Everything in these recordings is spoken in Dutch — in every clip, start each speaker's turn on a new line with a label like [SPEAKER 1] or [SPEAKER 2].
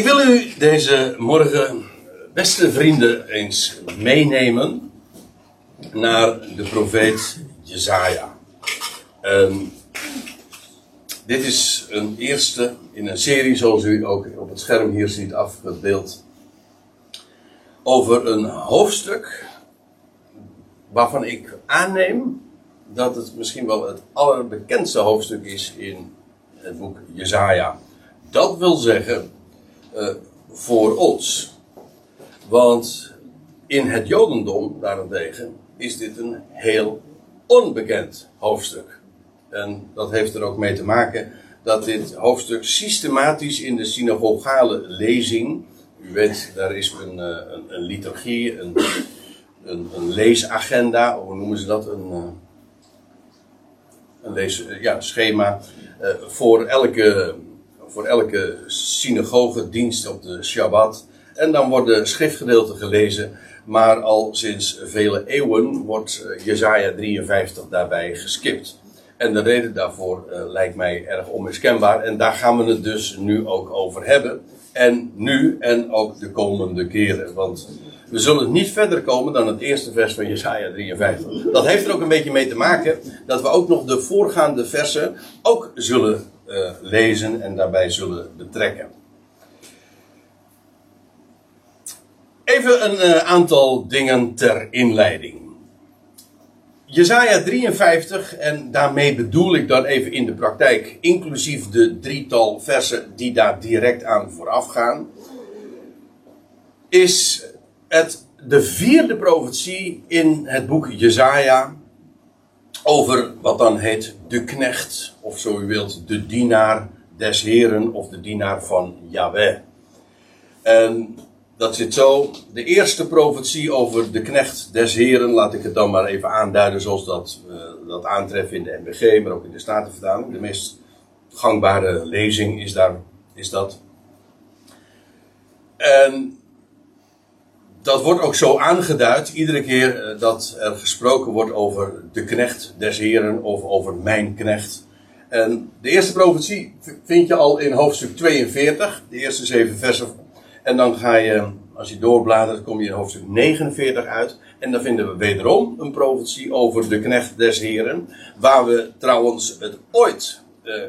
[SPEAKER 1] Ik wil u deze morgen, beste vrienden, eens meenemen naar de profeet Jezaja. Ehm, dit is een eerste in een serie, zoals u ook op het scherm hier ziet afgebeeld, over een hoofdstuk waarvan ik aanneem dat het misschien wel het allerbekendste hoofdstuk is in het boek Jezaja. Dat wil zeggen, uh, voor ons. Want in het Jodendom, daarentegen, is dit een heel onbekend hoofdstuk. En dat heeft er ook mee te maken dat dit hoofdstuk systematisch in de synagogale lezing. U weet, daar is een, eh, een, een liturgie, een, een, een, leesagenda, hoe noemen ze dat? Een, eh, een lees, ja, schema. voor elke voor elke synagoge dienst op de Shabbat. En dan worden schriftgedeelten gelezen. Maar al sinds vele eeuwen wordt eh, Jezaja 53 daarbij geskipt. En de reden daarvoor uh, lijkt mij erg onmiskenbaar. En daar gaan we het dus nu ook over hebben. En nu en ook de komende keren. Want we zullen niet verder komen dan het eerste vers van Jesaja 53. Dat heeft er ook een beetje mee te maken dat we ook nog de voorgaande versen ook zullen uh, lezen en daarbij zullen betrekken. Even een uh, aantal dingen ter inleiding. Jezaja 53, en daarmee bedoel ik dan even in de praktijk, inclusief de drietal versen die daar direct aan vooraf gaan, is het de vierde profetie in het boek Jezaja over wat dan heet de knecht, of zo u wilt, de dienaar des Heren of de dienaar van Yahweh. En dat zit zo. De eerste profetie over de knecht des Heren, laat ik het dan maar even aanduiden zoals dat, uh, dat aantreft in de MBG, maar ook in de Statenvertaling. De meest gangbare lezing is, daar, is dat. En dat wordt ook zo aangeduid, iedere keer eh, dat er gesproken wordt over de knecht des Heren of over mijn knecht. En de eerste profetie vind je al in hoofdstuk 42, de eerste zeven versen. En dan ga je, als je doorbladert, kom je in hoofdstuk 49 uit. En dan vinden we wederom een profetie over de knecht des Heren. Waar we trouwens het ooit uh,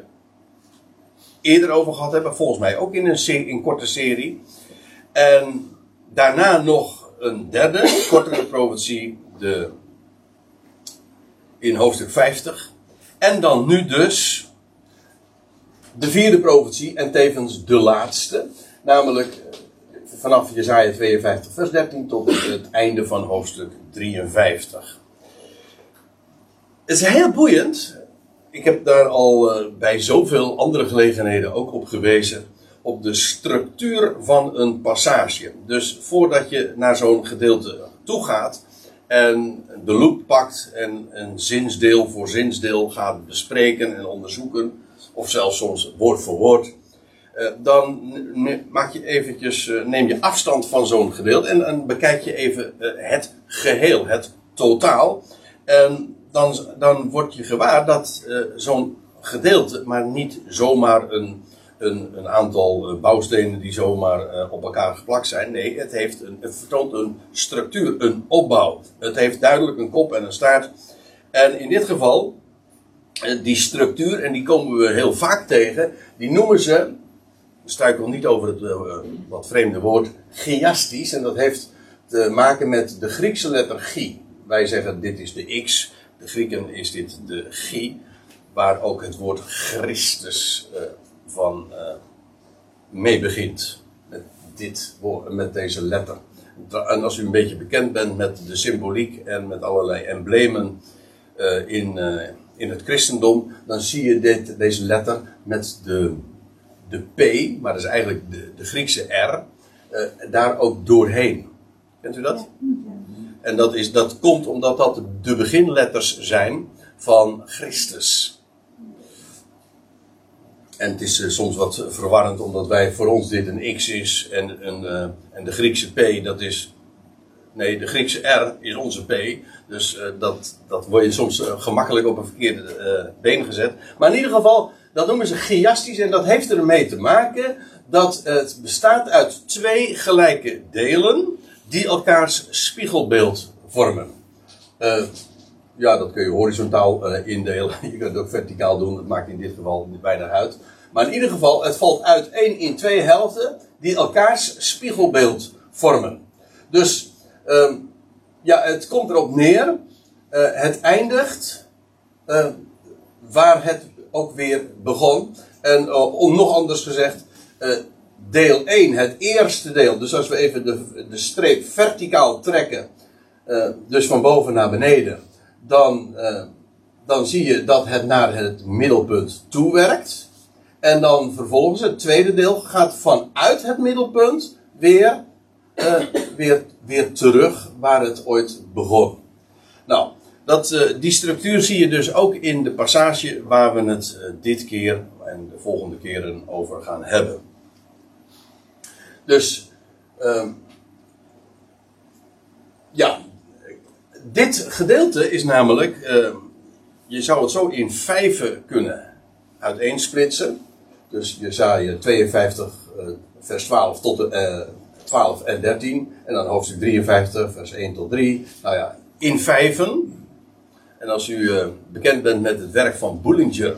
[SPEAKER 1] eerder over gehad hebben. Volgens mij ook in een, in korte serie. En daarna nog een derde, kortere profetie, de, in hoofdstuk 50. En dan nu dus de vierde profetie en tevens de laatste. Namelijk vanaf Jezaja 52 vers 13 tot het einde van hoofdstuk 53. Het is heel boeiend. Ik heb daar al uh, bij zoveel andere gelegenheden ook op gewezen op de structuur van een passage. Dus voordat je naar zo'n gedeelte toe gaat en de loop pakt en een zinsdeel voor zinsdeel gaat bespreken en onderzoeken, of zelfs soms woord voor woord, eh, dan maak je eventjes, eh, neem je afstand van zo'n gedeelte en bekijk je even eh, het geheel, het totaal. En dan, dan word je gewaar dat zo'n gedeelte maar niet zomaar een een, een aantal eh, bouwstenen die zomaar eh, op elkaar geplakt zijn. Nee, het, heeft een, vertoont een structuur, een opbouw. Het heeft duidelijk een kop en een staart. En in dit geval, eh, die structuur, en die komen we heel vaak tegen, die noemen ze, struikel niet over het wat vreemde woord, chiastisch. En dat heeft te maken met de Griekse letter chi. Wij zeggen dit is de x, de Grieken is dit de chi, waar ook het woord Christus van uh, mee begint. Met, dit, met deze letter. En als u een beetje bekend bent met de symboliek en met allerlei emblemen uh, in, uh, in het christendom, dan zie je dit, deze letter met de, de P, maar dat is eigenlijk de, de Griekse R, daar ook doorheen. Kent u dat? En dat, is, dat komt omdat dat de beginletters zijn van Christus. En het is uh, soms wat verwarrend, omdat wij voor ons dit een X is en, een, uh, en de Griekse P, dat is. Nee, de Griekse R is onze P. Dus uh, dat, dat word je soms gemakkelijk op een verkeerde been gezet. Maar in ieder geval, dat noemen ze chiastisch en dat heeft ermee te maken dat het bestaat uit twee gelijke delen die elkaars spiegelbeeld vormen. Uh, ja, dat kun je horizontaal uh, indelen. Je kunt het ook verticaal doen. Dat maakt in dit geval bijna uit. Maar in ieder geval, het valt uit één in twee helften die elkaars spiegelbeeld vormen. Dus uh, ja, het komt erop neer. Uh, het eindigt waar het ook weer begon. En om nog anders gezegd, deel 1, het eerste deel. Dus als we even de, de streep verticaal trekken, dus van boven naar beneden dan, uh, dan zie je dat het naar het middelpunt toewerkt. En dan vervolgens het tweede deel gaat vanuit het middelpunt weer, uh, weer, weer terug waar het ooit begon. Nou, dat, uh, die structuur zie je dus ook in de passage waar we het dit keer en de volgende keren over gaan hebben. Dus, uh, ja, dit gedeelte is namelijk, uh, je zou het zo in vijven kunnen uiteensplitsen. Dus Jezaja 52, uh, vers 12 tot eh, 12 en 13. En dan hoofdstuk 53, vers 1 tot 3. Nou ja, in vijven. En als u uh, bekend bent met het werk van Bullinger,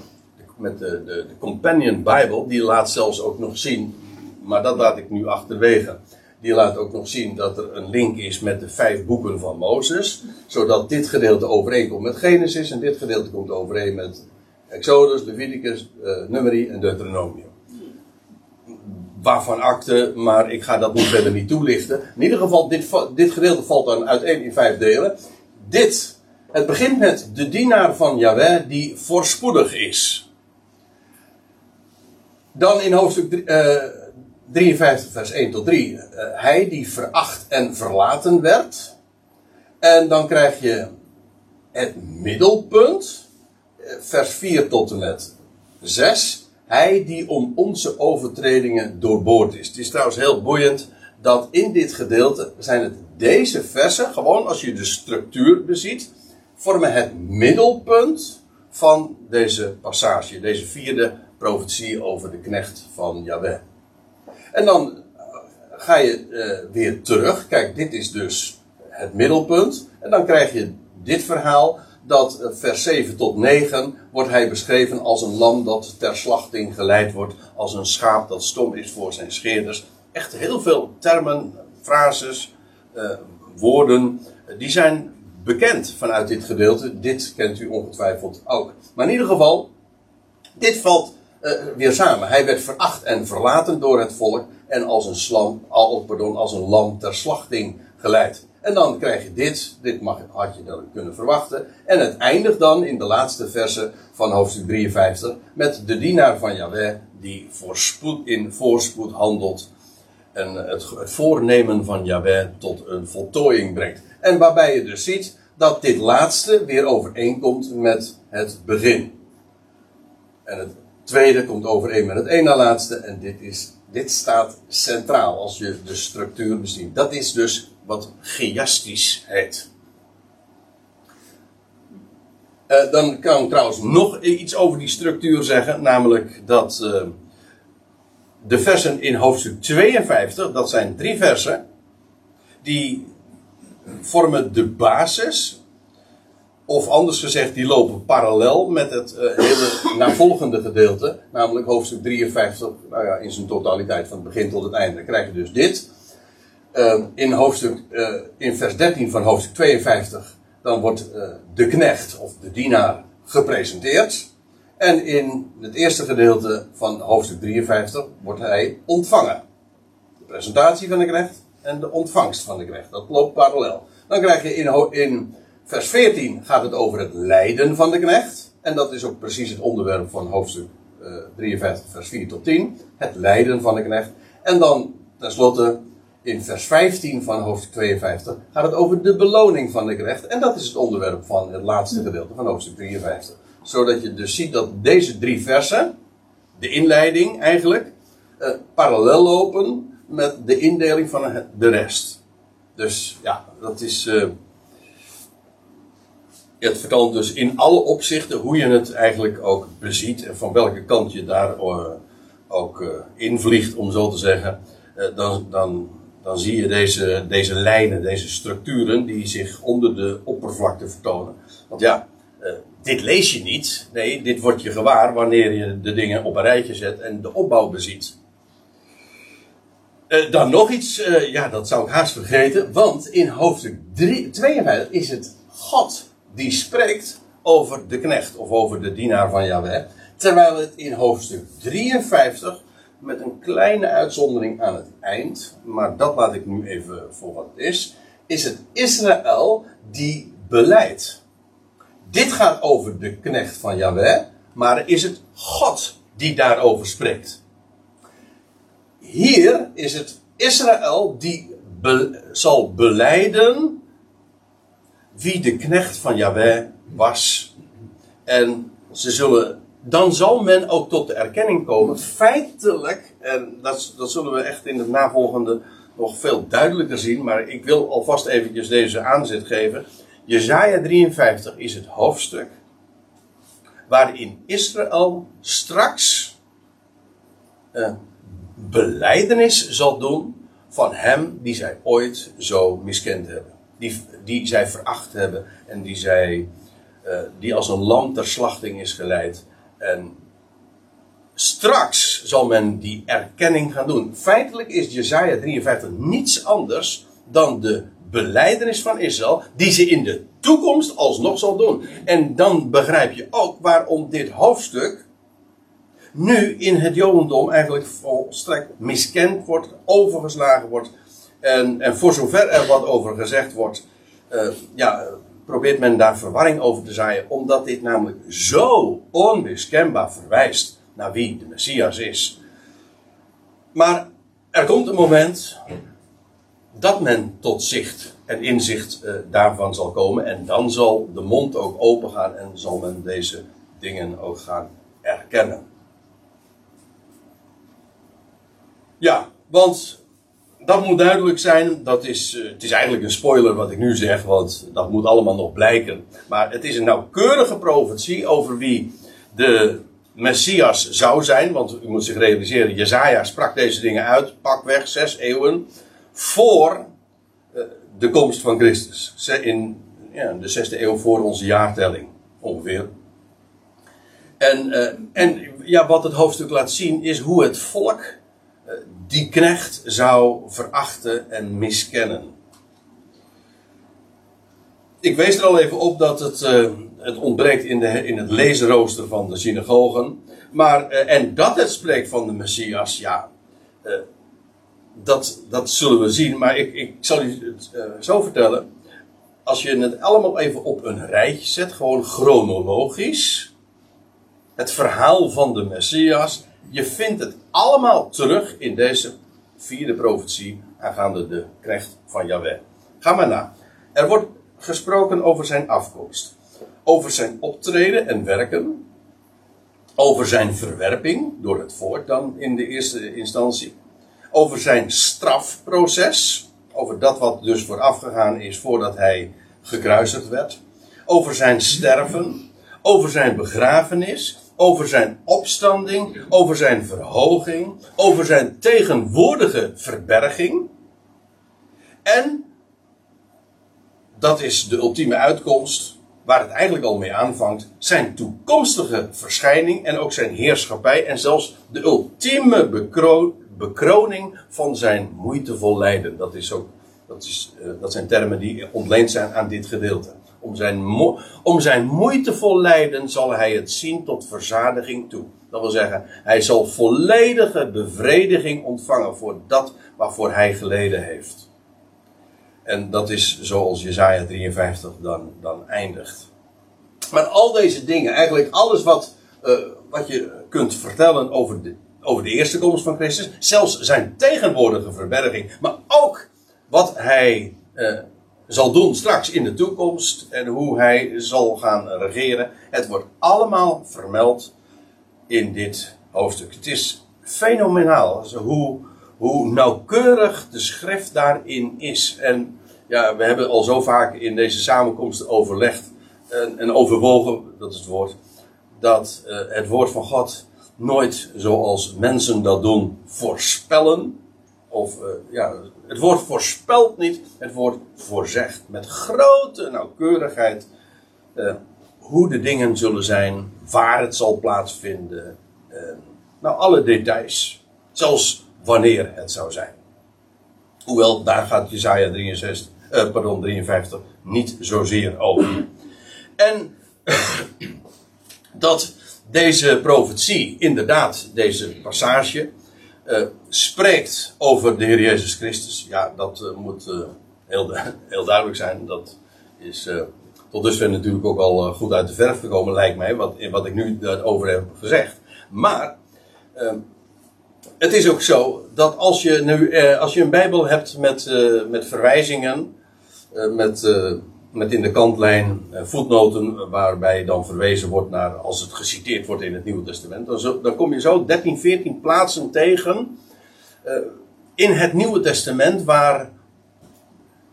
[SPEAKER 1] met de, de, de Companion Bible, die laat zelfs ook nog zien, maar dat laat ik nu achterwege die laat ook nog zien dat er een link is met de vijf boeken van Mozes. Zodat dit gedeelte overeenkomt met Genesis en dit gedeelte komt overeen met Exodus, Leviticus, uh, Numeri en Deuteronomium. Waarvan akte, maar ik ga dat nu verder niet toelichten. In ieder geval, dit, dit gedeelte valt dan uiteen in vijf delen. Dit, het begint met de dienaar van Yahweh die voorspoedig is. Dan in hoofdstuk uh, 53 vers 1 tot 3. Uh, eh, hij die veracht en verlaten werd. En dan krijg je het middelpunt. Uh, vers 4 tot en met 6. Hij die om onze overtredingen doorboord is. Het is trouwens heel boeiend dat in dit gedeelte zijn het deze versen, gewoon als je de structuur beziet, vormen het middelpunt van deze passage, deze vierde profetie over de knecht van Yahweh. En dan ga je uh, weer terug. Kijk, dit is dus het middelpunt. En dan krijg je dit verhaal. Dat uh, vers 7 tot 9 wordt hij beschreven als een lam dat ter slachting geleid wordt. Als een schaap dat stom is voor zijn scheerders. Echt heel veel termen, frases, woorden. die zijn bekend vanuit dit gedeelte. Dit kent u ongetwijfeld ook. Maar in ieder geval, dit valt uh, weer samen. Hij werd veracht en verlaten door het volk en als een, slam, al, pardon, als een lam ter slachting geleid. En dan krijg je dit, dit mag, had je dan kunnen verwachten. En het eindigt dan in de laatste verse van hoofdstuk 53 met de dienaar van Yahweh die voorspoed, in voorspoed handelt en het, het voornemen van Yahweh tot een voltooiing brengt. En waarbij je dus ziet dat dit laatste weer overeenkomt met het begin. En het tweede komt overeen met het ene laatste. En dit, is, dit staat centraal als je de structuur beziet. Dat is dus wat chiastisch heet. Uh, dan kan ik trouwens nog iets over die structuur zeggen. Namelijk dat uh, de versen in hoofdstuk 52, dat zijn drie versen. Die vormen de basis of anders gezegd, die lopen parallel met het uh, hele navolgende gedeelte, namelijk hoofdstuk 53, nou ja, in zijn totaliteit van het begin tot het einde. Dan krijg je dus dit. Uh, in, hoofdstuk, uh, in vers 13 van hoofdstuk 52, dan wordt eh, de knecht of de dienaar gepresenteerd. En in het eerste gedeelte van hoofdstuk 53 wordt hij ontvangen. De presentatie van de knecht en de ontvangst van de knecht. Dat loopt parallel. Dan krijg je in, in vers 14 gaat het over het lijden van de knecht. En dat is ook precies het onderwerp van hoofdstuk uh, eh, 53, vers 4 tot 10. Het lijden van de knecht. En dan tenslotte in vers 15 van hoofdstuk 52 gaat het over de beloning van de knecht. En dat is het onderwerp van het laatste gedeelte van hoofdstuk 53. Zodat je dus ziet dat deze drie versen, de inleiding eigenlijk, uh, parallel lopen met de indeling van de rest. Dus ja, dat is. Uh, het vertelt dus in alle opzichten hoe je het eigenlijk ook beziet en van welke kant je daar uh, ook uh, invliegt, om zo te zeggen, uh, dan, dan, dan zie je deze, deze lijnen, deze structuren die zich onder de oppervlakte vertonen. Want ja, dit lees je niet. Nee, dit wordt je gewaar wanneer je de dingen op een rijtje zet en de opbouw beziet. dan nog iets, ja, dat zou ik haast vergeten, want in hoofdstuk 3, 52 is het God die spreekt over de knecht of over de dienaar van Yahweh. Terwijl het in hoofdstuk 53 met een kleine uitzondering aan het eind, maar dat laat ik nu even voor wat het is, is het Israël die beleidt. Dit gaat over de knecht van Yahweh, maar is het God die daarover spreekt. Hier is het Israël die zal beleiden wie de knecht van Yahweh was. En ze zullen dan zal men ook tot de erkenning komen, feitelijk, en dat, dat zullen we echt in het navolgende nog veel duidelijker zien, maar ik wil alvast eventjes deze aanzet geven. Jezaja 53 is het hoofdstuk waarin Israël straks een beleidenis zal doen van hem die zij ooit zo miskend hebben. Die, zij veracht hebben en die, zij, uh, die als een lam ter slachting is geleid. En straks zal men die erkenning gaan doen. Feitelijk is Jezaja 53 niets anders dan de beleidenis van Israël, die ze in de toekomst alsnog zal doen. En dan begrijp je ook waarom dit hoofdstuk nu in het Jodendom eigenlijk volstrekt miskend wordt, overgeslagen wordt. En, en voor zover er wat over gezegd wordt, uh, ja, probeert men daar verwarring over te zaaien, omdat dit namelijk zo onmiskenbaar verwijst naar wie de Messias is. Maar er komt een moment dat men tot zicht en inzicht uh, daarvan zal komen en dan zal de mond ook open gaan en zal men deze dingen ook gaan erkennen. Ja, want dat moet duidelijk zijn. Dat is, uh, het is eigenlijk een spoiler wat ik nu zeg, want dat moet allemaal nog blijken. Maar het is een nauwkeurige profetie over wie de Messias zou zijn. Want u moet zich realiseren, Jezaja sprak deze dingen uit, pakweg zes eeuwen, voor uh, de komst van Christus. In ja, de zesde eeuw voor onze jaartelling, ongeveer. En, uh, en ja, wat het hoofdstuk laat zien is hoe het volk die knecht zou verachten en miskennen. Ik wees er al even op dat het, uh, het ontbreekt in, de, in het leesrooster van de synagogen. Maar, uh, en dat het spreekt van de Messias, ja, uh, dat, dat zullen we zien. Maar ik, ik zal u het zo vertellen. Als je het allemaal even op een rijtje zet, gewoon chronologisch. Het verhaal van de Messias je vindt het allemaal terug in deze vierde profetie aangaande de knecht van Yahweh. Ga maar na. Er wordt gesproken over zijn afkomst, over zijn optreden en werken, over zijn verwerping door het voort dan in de eerste instantie, over zijn strafproces, over dat wat dus voorafgegaan is voordat hij gekruisigd werd, over zijn sterven, over zijn begrafenis, over zijn opstanding, over zijn verhoging, over zijn tegenwoordige verberging. En dat is de ultieme uitkomst, waar het eigenlijk al mee aanvangt, zijn toekomstige verschijning en ook zijn heerschappij en zelfs de ultieme bekroning van zijn moeitevol lijden. Dat, is ook, dat, is, uh, dat zijn termen die ontleend zijn aan dit gedeelte. Om zijn, om zijn moeitevol lijden zal hij het zien tot verzadiging toe. Dat wil zeggen, hij zal volledige bevrediging ontvangen voor dat waarvoor hij geleden heeft. En dat is zoals Jezaja 53 dan, dan eindigt. Maar al deze dingen, eigenlijk alles wat, uh, wat je kunt vertellen over de, over de eerste komst van Christus, zelfs zijn tegenwoordige verberging, maar ook wat hij uh, zal doen straks in de toekomst en hoe hij zal gaan regeren. Het wordt allemaal vermeld in dit hoofdstuk. Het is fenomenaal hoe, hoe nauwkeurig de schrift daarin is. En ja, we hebben al zo vaak in deze samenkomsten overlegd en, en overwogen, dat is het woord, dat uh, het woord van God nooit zoals mensen dat doen voorspellen. Of eh, ja, het woord voorspelt niet, het woord voorzegt. Met grote nauwkeurigheid uh, hoe de dingen zullen zijn, waar het zal plaatsvinden. Uh, nou, alle details. Zelfs wanneer het zou zijn. Hoewel, daar gaat Jezaja 63, pardon, 53 niet zozeer over. En dat deze profetie, inderdaad, deze passage, uh, spreekt over de Heer Jezus Christus. Ja, dat uh, moet uh, heel, heel, duidelijk zijn. Dat is tot dusver natuurlijk ook al goed uit de verf gekomen, lijkt mij, wat, wat ik nu over heb gezegd. Maar ehm, het is ook zo dat als je nu als je een Bijbel hebt met, met verwijzingen, met met in de kantlijn eh, voetnoten waarbij dan verwezen wordt naar als het geciteerd wordt in het Nieuwe Testament. Dan, dan kom je zo 13, 14 plaatsen tegen uh, in het Nieuwe Testament waar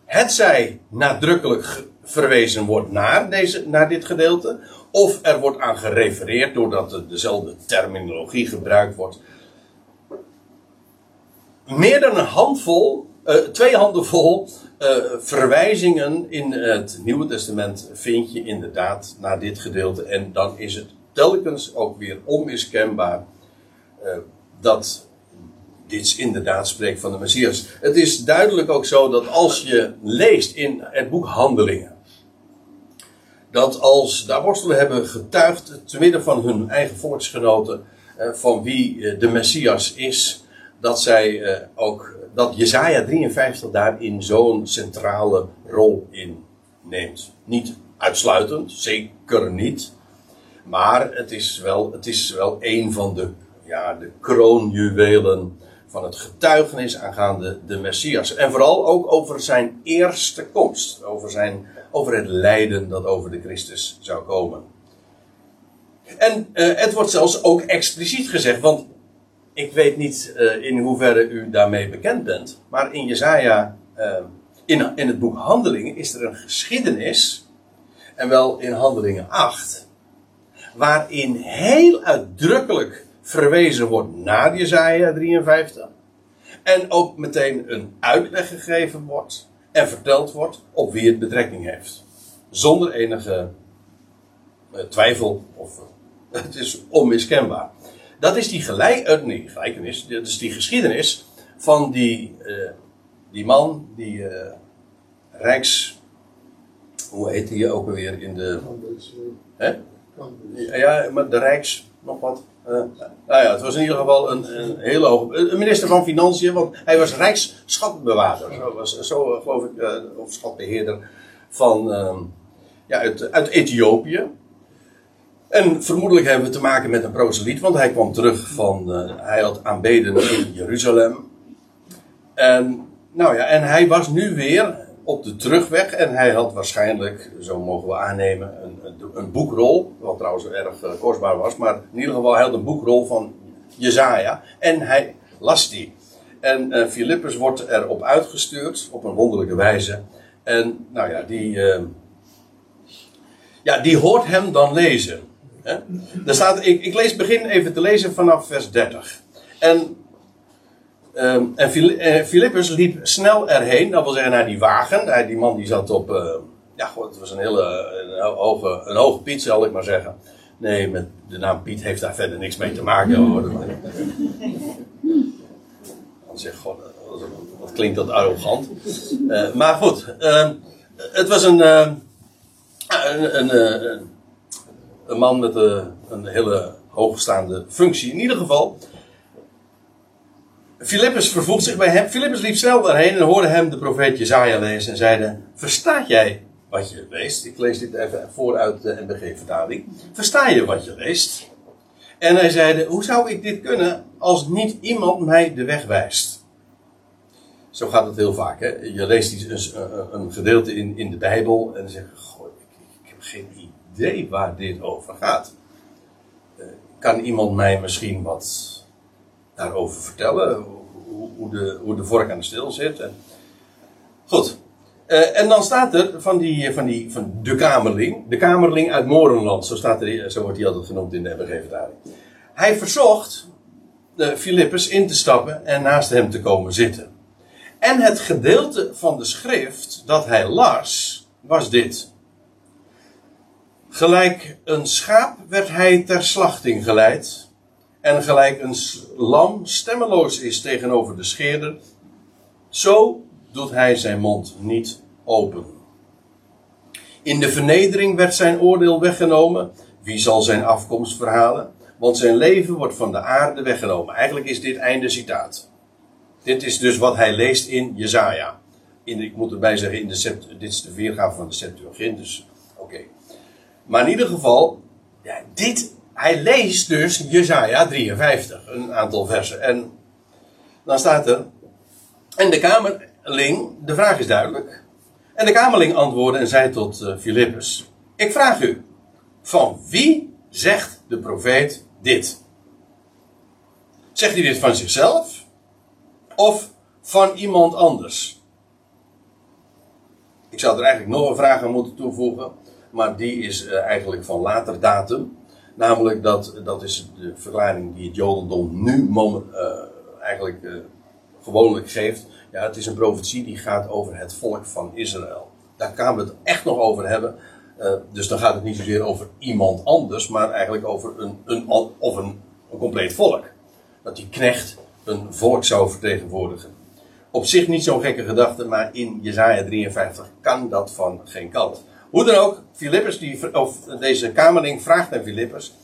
[SPEAKER 1] het zij nadrukkelijk verwezen wordt naar, deze, naar dit gedeelte, of er wordt aan gerefereerd doordat dezelfde terminologie gebruikt wordt. Meer dan een handvol, uh, twee handen vol uh, verwijzingen in het Nieuwe Testament vind je inderdaad naar dit gedeelte. En dan is het telkens ook weer onmiskenbaar uh, dat dit inderdaad spreekt van de Messias. Het is duidelijk ook zo dat als je leest in het boek Handelingen. Dat als de apostelen hebben getuigd, te midden van hun eigen volksgenoten, van wie de Messias is, dat zij ook dat Jezaja 53 daarin zo'n centrale rol in neemt. Niet uitsluitend, zeker niet. Maar het is wel, het is wel een van de, ja, de kroonjuwelen van het getuigenis aangaande de Messias. En vooral ook over zijn eerste komst. Over, zijn, over het lijden dat over de Christus zou komen. En uh, het wordt zelfs ook expliciet gezegd, want ik weet niet uh, in hoeverre u daarmee bekend bent, maar in Jezaja, uh, in, in het boek Handelingen, is er een geschiedenis, en wel in Handelingen 8, waarin heel uitdrukkelijk verwezen wordt naar Jezaja 53, en ook meteen een uitleg gegeven wordt en verteld wordt op wie het betrekking heeft. Zonder enige uh, twijfel, of het is onmiskenbaar. Dat is die gelijk, uh, nee, gelijkenis, dat is die geschiedenis van die, uh, die man, die uh, Rijks. Hoe heet die ook alweer in de. Hè? Ja, maar de Rijks, nog wat. nou ja, het was in ieder geval een, een hele hoge. Een minister van Financiën, want hij was Rijksschatbewaarder. Zo, was, zo geloof ik, of schatbeheerder van. Ehm, ja, uit, uit Ethiopië. En vermoedelijk hebben we te maken met een proseliet, want hij kwam terug van. Uh, hij had aanbeden in Jeruzalem. En, nou ja, en hij was nu weer op de terugweg. En hij had waarschijnlijk, zo mogen we aannemen, een, een boekrol. Wat trouwens erg uh, kostbaar was. Maar in ieder geval, hij had een boekrol van Jezaja. En hij las die. En uh, Filippus wordt erop uitgestuurd, op een wonderlijke wijze. En, nou ja, die. ja, die hoort hem dan lezen. Daar staat, ik, ik lees, begin even te lezen vanaf vers 30. En, um, en Filippus eh, liep snel erheen, dat wil zeggen naar die wagen. Die man die zat op, uh, ja het was een hele een hoge, een hoge Piet zal ik maar zeggen. Nee, met de naam Piet heeft daar verder niks mee te maken hoor. Dan zeg god, wat klinkt dat arrogant. Maar goed, uh, het was een, een, een, een man met een, eh, een hele hoogstaande functie. In ieder geval, Filippus vervoegt zich bij hem. Filippus liep snel daarheen en hoorde hem de profeet Jezaja lezen en zeide: Verstaat jij wat je leest? Ik lees dit even vooruit de NBG-vertaling. Versta je wat je leest? En hij zeide: Hoe zou ik dit kunnen als niet iemand mij de weg wijst? Zo gaat het heel vaak. Hè? Je leest iets, een, een gedeelte in, in de Bijbel en dan zeg Goh, ik, ik heb geen waar dit over gaat. Uh, kan iemand mij misschien wat daarover vertellen? Hoe, de, hoe de vork aan de stil zit? En, goed. Uh, en dan staat er van, die, van, die, van de Kamerling, de Kamerling uit Morenland, zo, staat er, zo wordt hij altijd genoemd in de MBG-vertaling. hij verzocht Filippus in te stappen en naast hem te komen zitten. En het gedeelte van de schrift dat hij las, was dit. Gelijk een schaap werd hij ter slachting geleid. En gelijk een lam stemmeloos is tegenover de scheerder, zo doet hij zijn mond niet open. In de vernedering werd zijn oordeel weggenomen. Wie zal zijn afkomst verhalen? Want zijn leven wordt van de aarde weggenomen. Eigenlijk is dit einde citaat. Dit is dus wat hij leest in Jezaja. Ik moet erbij zeggen, in de dit is de weergave van de Septuagint, dus. Maar in ieder geval, ja, dit, hij leest dus Jezaja 53, een aantal versen. En dan staat er, en de kamerling, de vraag is duidelijk. En de kamerling antwoordde en zei tot uh, Filippus, ik vraag u, van wie zegt de profeet dit? Zegt hij dit van zichzelf? Of van iemand anders? Ik zou er eigenlijk nog een vraag aan moeten toevoegen, maar die is uh, eigenlijk van later datum. Namelijk dat, dat is de verklaring die het Jodendom nu uh, eigenlijk uh, gewoonlijk geeft. Ja, het is een profetie die gaat over het volk van Israël. Daar gaan we het echt nog over hebben. Dus dan gaat het niet zozeer over iemand anders, maar eigenlijk over een, een, of een, een compleet volk. Dat die knecht een volk zou vertegenwoordigen. Op zich niet zo'n gekke gedachte, maar in Jezaja 53 kan dat van geen kant. Hoe dan ook, Filippus, die, of deze kamerling vraagt aan Filippus,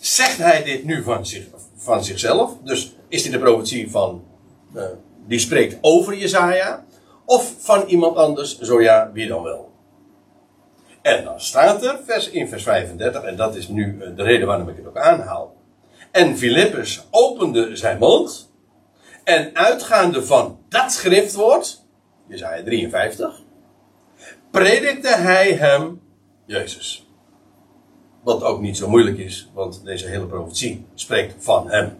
[SPEAKER 1] zegt hij dit nu van, zich, van zichzelf? Dus is dit de profetie van, uh, die spreekt over Jezaja? Of van iemand anders, zo ja, wie dan wel? En dan staat er vers, in vers 35, en dat is nu de reden waarom ik het ook aanhaal. En Filippus opende zijn mond. En uitgaande van dat schriftwoord, Jezaja 53, predikte hij hem Jezus. Wat ook niet zo moeilijk is, want deze hele profetie spreekt van hem.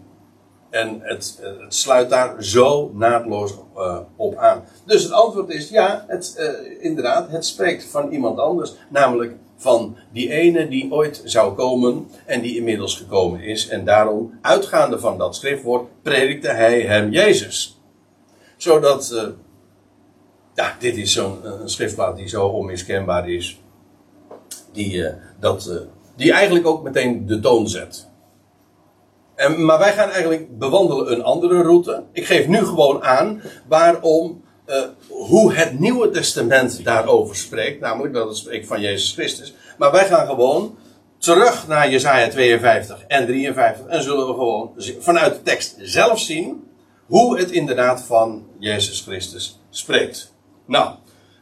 [SPEAKER 1] En het, het sluit daar zo naadloos uh, op aan. Dus het antwoord is ja, het, uh, inderdaad, het spreekt van iemand anders. Namelijk van die ene die ooit zou komen en die inmiddels gekomen is. En daarom, uitgaande van dat schriftwoord, predikte hij hem Jezus. Zodat, uh, ja, dit is zo'n een schriftplaat die zo onmiskenbaar is. Die, dat, die eigenlijk ook meteen de toon zet. En, maar wij gaan eigenlijk bewandelen een andere route. Ik geef nu gewoon aan waarom, hoe het Nieuwe Testament daarover spreekt. Namelijk dat het spreekt van Jezus Christus. Maar wij gaan gewoon terug naar Jesaja 52 en 53. En zullen we gewoon vanuit de tekst zelf zien hoe het inderdaad van Jezus Christus spreekt. Nou,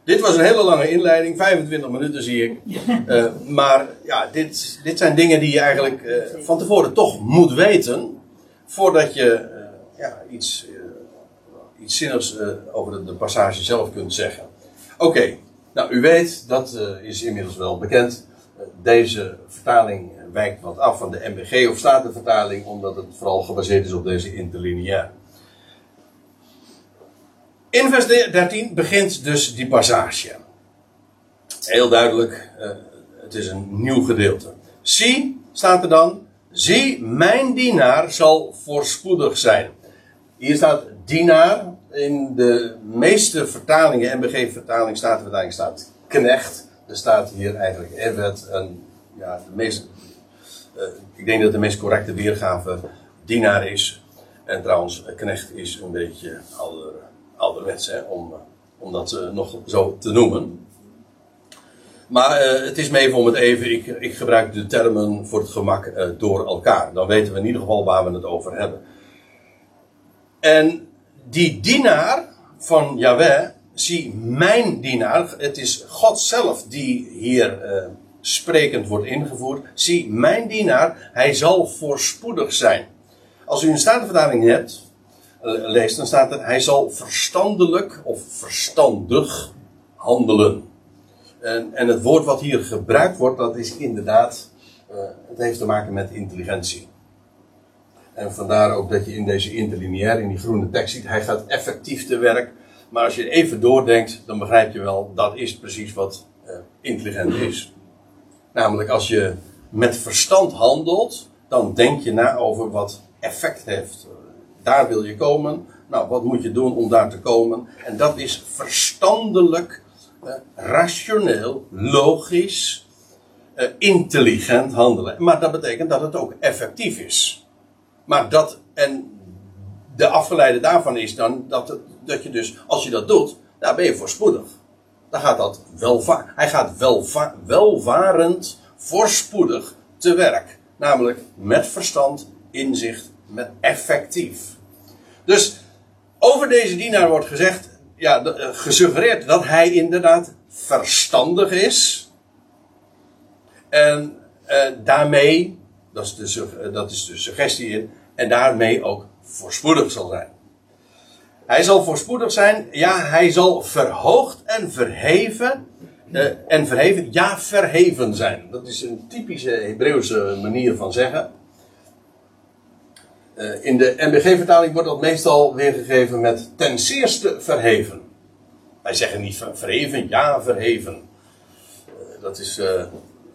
[SPEAKER 1] dit was een hele lange inleiding, 25 minuten zie ik. Uh, maar ja, dit, dit zijn dingen die je eigenlijk uh, van tevoren toch moet weten. Voordat je uh, ja, iets, iets zinnigs over de, de, passage zelf kunt zeggen. Oké, okay. nou u weet, dat is inmiddels wel bekend. deze vertaling wijkt wat af van de MBG of Statenvertaling, omdat het vooral gebaseerd is op deze interlineair. In vers 13 begint dus die passage. Heel duidelijk, uh, het is een nieuw gedeelte. Zie, staat er dan, zie, mijn dienaar zal voorspoedig zijn. Hier staat dienaar, in de meeste vertalingen, MBG-vertaling, Statenvertaling staat knecht. Er staat hier eigenlijk Evet, een, ja, de meest, uh, ik denk dat de meest correcte weergave dienaar is. En trouwens, knecht is een beetje ouder ouderwets, hè, om, eh, om dat uh, nog zo te noemen. Maar uh, het is me even om het even, ik, ik gebruik de termen voor het gemak door elkaar. Dan weten we in ieder geval waar we het over hebben. En die dienaar van Yahweh, zie mijn dienaar, het is God zelf die hier sprekend wordt ingevoerd. Zie mijn dienaar, hij zal voorspoedig zijn. Als u een statenvertaling hebt, eh, leest, dan staat er: Hij zal verstandelijk of verstandig handelen. En, en het woord wat hier gebruikt wordt, dat is inderdaad, uh, het heeft te maken met intelligentie. En vandaar ook dat je in deze interlineair, in die groene tekst ziet, hij gaat effectief te werk. Maar als je even doordenkt, dan begrijp je wel, dat is precies wat uh, intelligent is. Namelijk als je met verstand handelt, dan denk je na over wat effect heeft. Daar wil je komen. Nou, wat moet je doen om daar te komen? En dat is verstandelijk, eh, rationeel, logisch, eh, intelligent handelen. Maar dat betekent dat het ook effectief is. Maar dat, en de afgeleide daarvan is dan dat, dat je dus, als je dat doet, daar ben je voorspoedig. Dan gaat dat welva hij gaat welva welvarend, voorspoedig te werk. Namelijk met verstand, inzicht, met effectief. Dus over deze dienaar wordt gezegd, ja, eh, gesuggereerd dat hij inderdaad verstandig is. En eh, daarmee, dat is, de, eh, dat is de suggestie in, en daarmee ook voorspoedig zal zijn. Hij zal voorspoedig zijn, ja, hij zal verhoogd en verheven, eh, en verheven, ja, verheven zijn. Dat is een typische Hebreeuwse manier van zeggen. Uh, in de MBG-vertaling wordt dat meestal weergegeven met ten zeerste verheven. Wij zeggen niet verheven, ja, verheven. Uh, dat is, uh,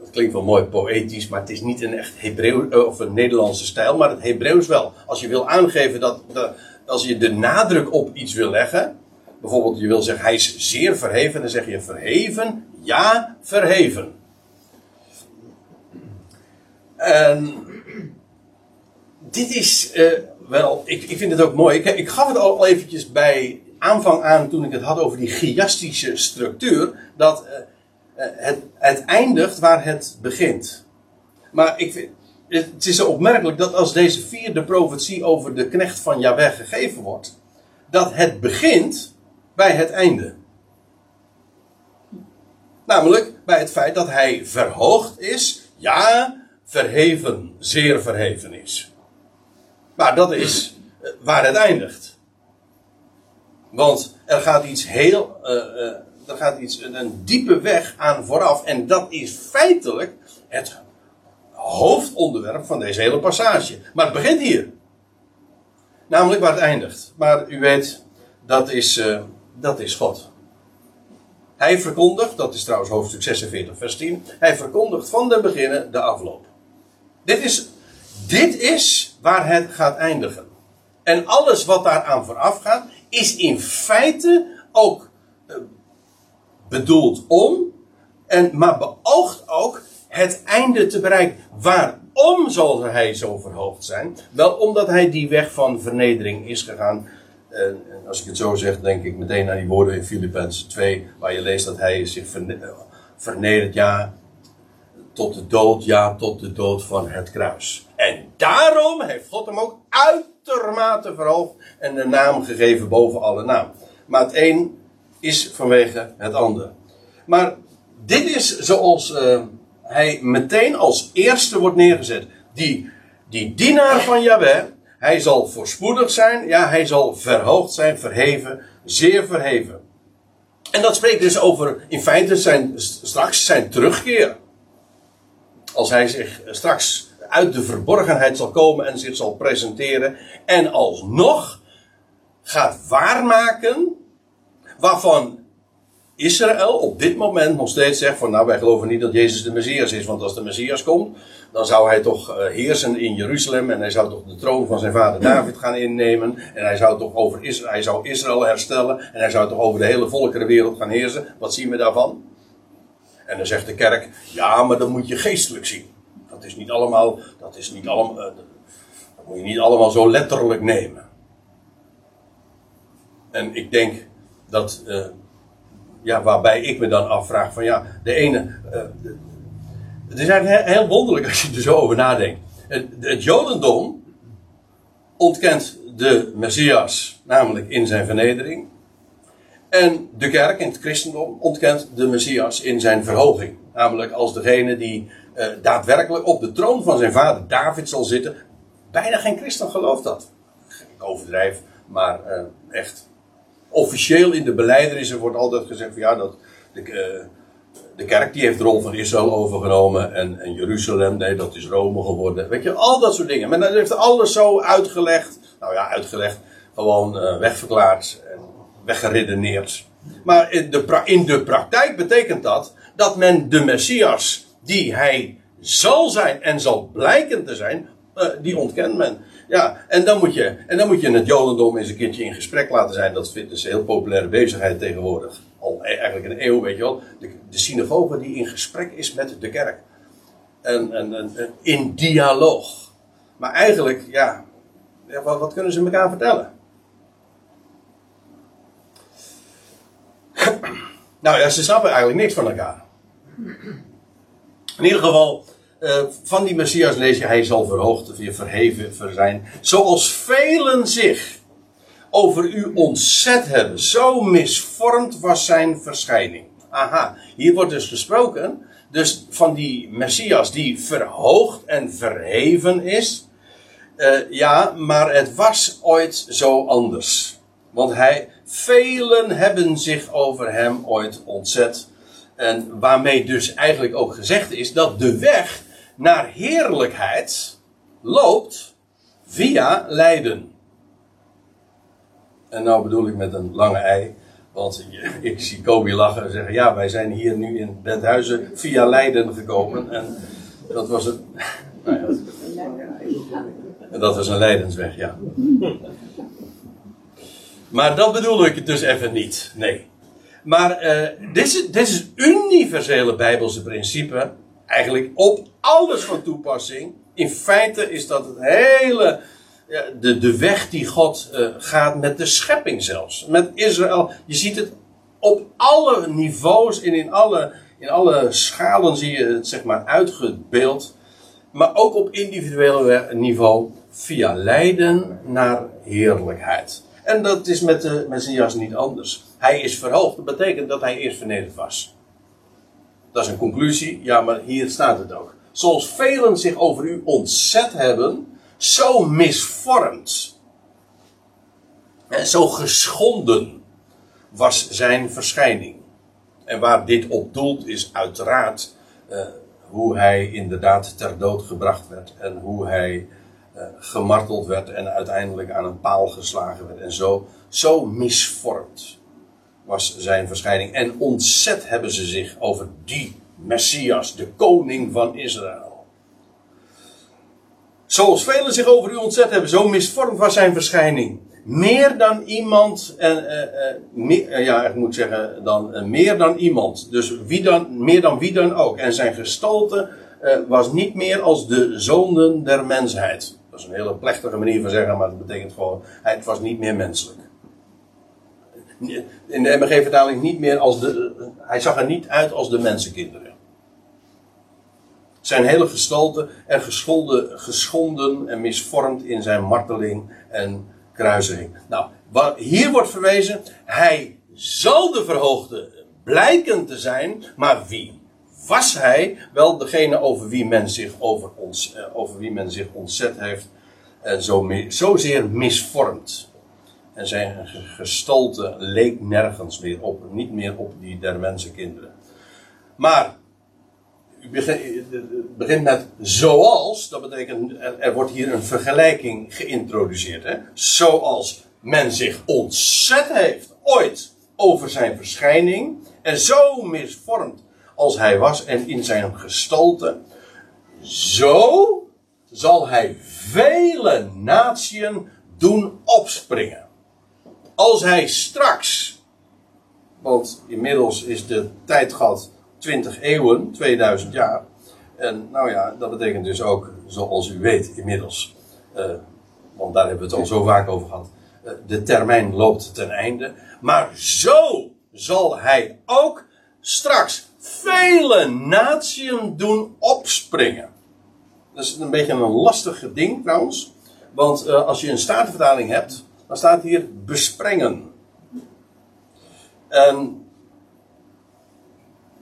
[SPEAKER 1] dat klinkt wel mooi poëtisch, maar het is niet een echt Hebreeuw of een Nederlandse stijl, maar het Hebreeuws wel. Als je wil aangeven dat, dat als je de nadruk op iets wil leggen, bijvoorbeeld je wil zeggen hij is zeer verheven, dan zeg je verheven, ja, verheven. En dit is uh, wel, ik, ik vind het ook mooi. Ik, ik gaf het al eventjes bij aanvang aan toen ik het had over die chiastische structuur, dat uh, het, het eindigt waar het begint. Maar ik vind, het is zo opmerkelijk dat als deze vierde profetie over de knecht van Yahweh gegeven wordt, dat het begint bij het einde. Namelijk bij het feit dat hij verhoogd is, ja, verheven, zeer verheven is. Maar dat is eh, waar het eindigt. Want er gaat iets heel, uh, uh, er gaat iets, een diepe weg aan vooraf. En dat is feitelijk het hoofdonderwerp van deze hele passage. Maar het begint hier. Namelijk waar het eindigt. Maar u weet, dat is, uh, dat is God. Hij verkondigt, dat is trouwens hoofdstuk 46, vers 10. Hij verkondigt van de beginnen de afloop. Dit is, dit is waar het gaat eindigen. En alles wat daaraan vooraf gaat, is in feite ook uh, bedoeld om, en, maar beoogt ook het einde te bereiken. Waarom zal hij zo verhoogd zijn? Wel omdat hij die weg van vernedering is gegaan. En als ik het zo zeg, denk ik meteen aan die woorden in Filippenzen 2, waar je leest dat hij zich vernedert, ja, tot de dood, ja, tot de dood van het kruis. En daarom heeft God hem ook uitermate verhoogd en de naam gegeven boven alle naam. Maar het een is vanwege het ander. Maar dit is zoals uh, hij meteen als eerste wordt neergezet. Die, die dienaar van Yahweh, hij zal voorspoedig zijn, ja, hij zal verhoogd zijn, verheven, zeer verheven. En dat spreekt dus over, in feite, zijn, straks zijn terugkeer. Als hij zich straks uit de verborgenheid zal komen en zich zal presenteren en alsnog gaat waarmaken waarvan Israël op dit moment nog steeds zegt van nou wij geloven niet dat Jezus de Messias is, want als de Messias komt, dan zou hij toch uh, heersen in Jeruzalem en hij zou toch de troon van zijn vader David gaan innemen en hij zou toch over Israël, hij zou Israël herstellen en hij zou toch over de hele volkerenwereld gaan heersen. Wat zien we daarvan? En dan zegt de kerk, ja, maar dat moet je geestelijk zien. Dat is niet allemaal, dat is niet allemaal, uh, dat moet je niet allemaal zo letterlijk nemen. En ik denk dat uh, ja, waarbij ik me dan afvraag van ja, de ene. Uh, het is eigenlijk heel wonderlijk als je er zo over nadenkt. Het, het Jodendom ontkent de Messias, namelijk in zijn vernedering. En de kerk in het christendom ontkent de Messias in zijn verhoging. Namelijk als degene die uh, daadwerkelijk op de troon van zijn vader David zal zitten. Bijna geen christen gelooft dat. Ik overdrijf, maar uh, echt officieel in de beleiderissen wordt altijd gezegd van ja, dat de, uh, de kerk die heeft de rol van Israël overgenomen en, en Jeruzalem, nee, dat is Rome geworden. Weet je, al dat soort dingen. Men heeft alles zo uitgelegd, nou ja, uitgelegd, gewoon wegverklaard en weggeredeneerd. Maar in de, in de praktijk betekent dat dat men de Messias die hij zal zijn en zal blijken te zijn, Eh, die ontkent men. Ja, en dan, moet je, en dan moet je het Jodendom eens een keertje in gesprek laten zijn. Dat is een heel populaire bezigheid tegenwoordig. Al e- eigenlijk een eeuw, weet je wel. De, de synagoge die in gesprek is met de kerk. En, en, en, in dialoog. Maar eigenlijk, ja, wat, wat kunnen ze elkaar vertellen? nou ja, ze snappen eigenlijk niks van elkaar. In ieder geval, uh, van die Messias lees je, hij zal verhoogd, verheven zijn. Zoals velen zich over u ontzet hebben. Zo misvormd was zijn verschijning. Aha, hier wordt dus gesproken. Dus van die Messias die verhoogd en verheven is. Uh, ja, maar het was ooit zo anders. Want hij, velen hebben zich over hem ooit ontzet. En waarmee dus eigenlijk ook gezegd is dat de weg naar heerlijkheid loopt via lijden. En nou bedoel ik met een lange ei. Want ik zie Kobi lachen en zeggen: Ja, wij zijn hier nu in Benthuizen via Leiden gekomen. En dat was het. Nou ja. En dat was een Leidensweg, ja. Maar dat bedoel ik dus even niet. Nee. Maar uh, dit, is, het universele Bijbelse principe. Eigenlijk op alles van toepassing. In feite is dat het hele. de, de weg die God uh, gaat met de schepping zelfs. Met Israël. Je ziet het op alle niveaus en in alle, in alle schalen zie je het zeg maar uitgebeeld. Maar ook op individueel niveau via lijden naar heerlijkheid. En dat is met de Messias niet anders. Hij is verhoogd. Dat betekent dat hij eerst vernederd was. Dat is een conclusie. Ja, maar hier staat het ook. Zoals velen zich over u ontzet hebben, zo misvormd. En zo geschonden was zijn verschijning. En waar dit op doelt is uiteraard uh, hoe hij inderdaad ter dood gebracht werd. En hoe hij gemarteld werd en uiteindelijk aan een paal geslagen werd. En zo, zo misvormd was zijn verschijning. En ontzet hebben ze zich over die Messias, de koning van Israël. Zoals velen zich over u ontzet hebben, zo misvormd was zijn verschijning. Meer dan iemand, uh, uh, ja, ik moet zeggen, dan, meer dan iemand. Dus wie dan, meer dan wie dan ook. En zijn gestalte was niet meer als de zonen der mensheid. Is een hele plechtige manier van zeggen, maar dat betekent gewoon, het was niet meer menselijk in de MG-vertaling niet meer als de. Hij zag er niet uit als de mensenkinderen. Zijn hele gestalte er geschonden, geschonden en misvormd in zijn marteling en kruising. Nou, hier wordt verwezen, hij zal de verhoogde blijken te zijn, maar wie was hij? Wel degene over wie men zich, over ons, eh, over wie men zich ontzet heeft en zo, zozeer misvormd. En zijn gestalte leek nergens meer op. Niet meer op die der mensenkinderen. Maar, het begint met zoals. Dat betekent, er, wordt hier een vergelijking geïntroduceerd. Hè? Zoals men zich ontzet heeft ooit over zijn verschijning. En zo misvormd als hij was en in zijn gestalte. Zo zal hij vele natieën doen opspringen als hij straks, want inmiddels is de tijdgat 20 eeuwen, 2000 jaar. En nou ja, dat betekent dus ook, zoals u weet inmiddels, uh, want daar hebben we het al zo vaak over gehad, uh, de termijn loopt ten einde. Maar zo zal hij ook straks vele natieën doen opspringen. Dat is een beetje een lastig ding trouwens. Want uh, als je een statenvertaling hebt, dan staat hier besprengen. En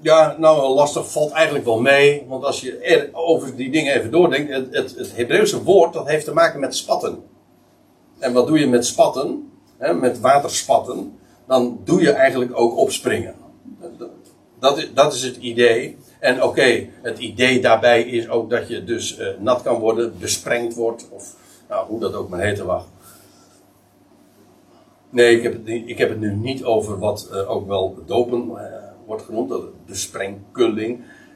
[SPEAKER 1] ja, nou lastig valt eigenlijk wel mee, want als je er over die dingen even doordenkt, het, het, het Hebreeuwse woord dat heeft te maken met spatten. En wat doe je met spatten, hè, met waterspatten, dan doe je eigenlijk ook opspringen. Dat is, dat is het idee. En oké, het idee daarbij is ook dat je dus uh, nat kan worden, besprengd wordt, of nou, hoe dat ook maar heet mag. Nee, ik heb het, ik heb het nu niet over wat uh, ook wel dopen uh, wordt genoemd.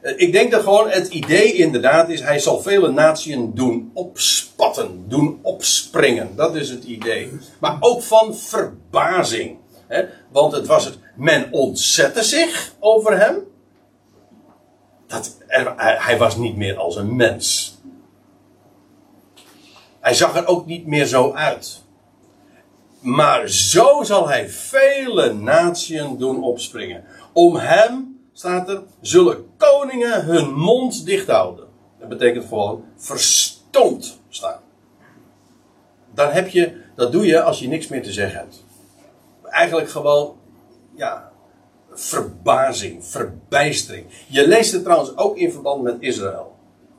[SPEAKER 1] Eh, Ik denk dat gewoon het idee inderdaad is, hij zal vele naties doen opspatten, doen opspringen. Dat is het idee. Maar ook van verbazing. Hè? Want het was het, men ontzette zich over hem. Dat, hij, was niet meer als een mens. Hij zag er ook niet meer zo uit. Maar zo zal hij vele naties doen opspringen. Om hem, staat er, zullen koningen hun mond dicht houden. Dat betekent gewoon verstomd staan. Dan heb je, dat doe je als je niks meer te zeggen hebt. Eigenlijk gewoon, ja, verbazing, verbijstering. Je leest het trouwens ook in verband met Israël.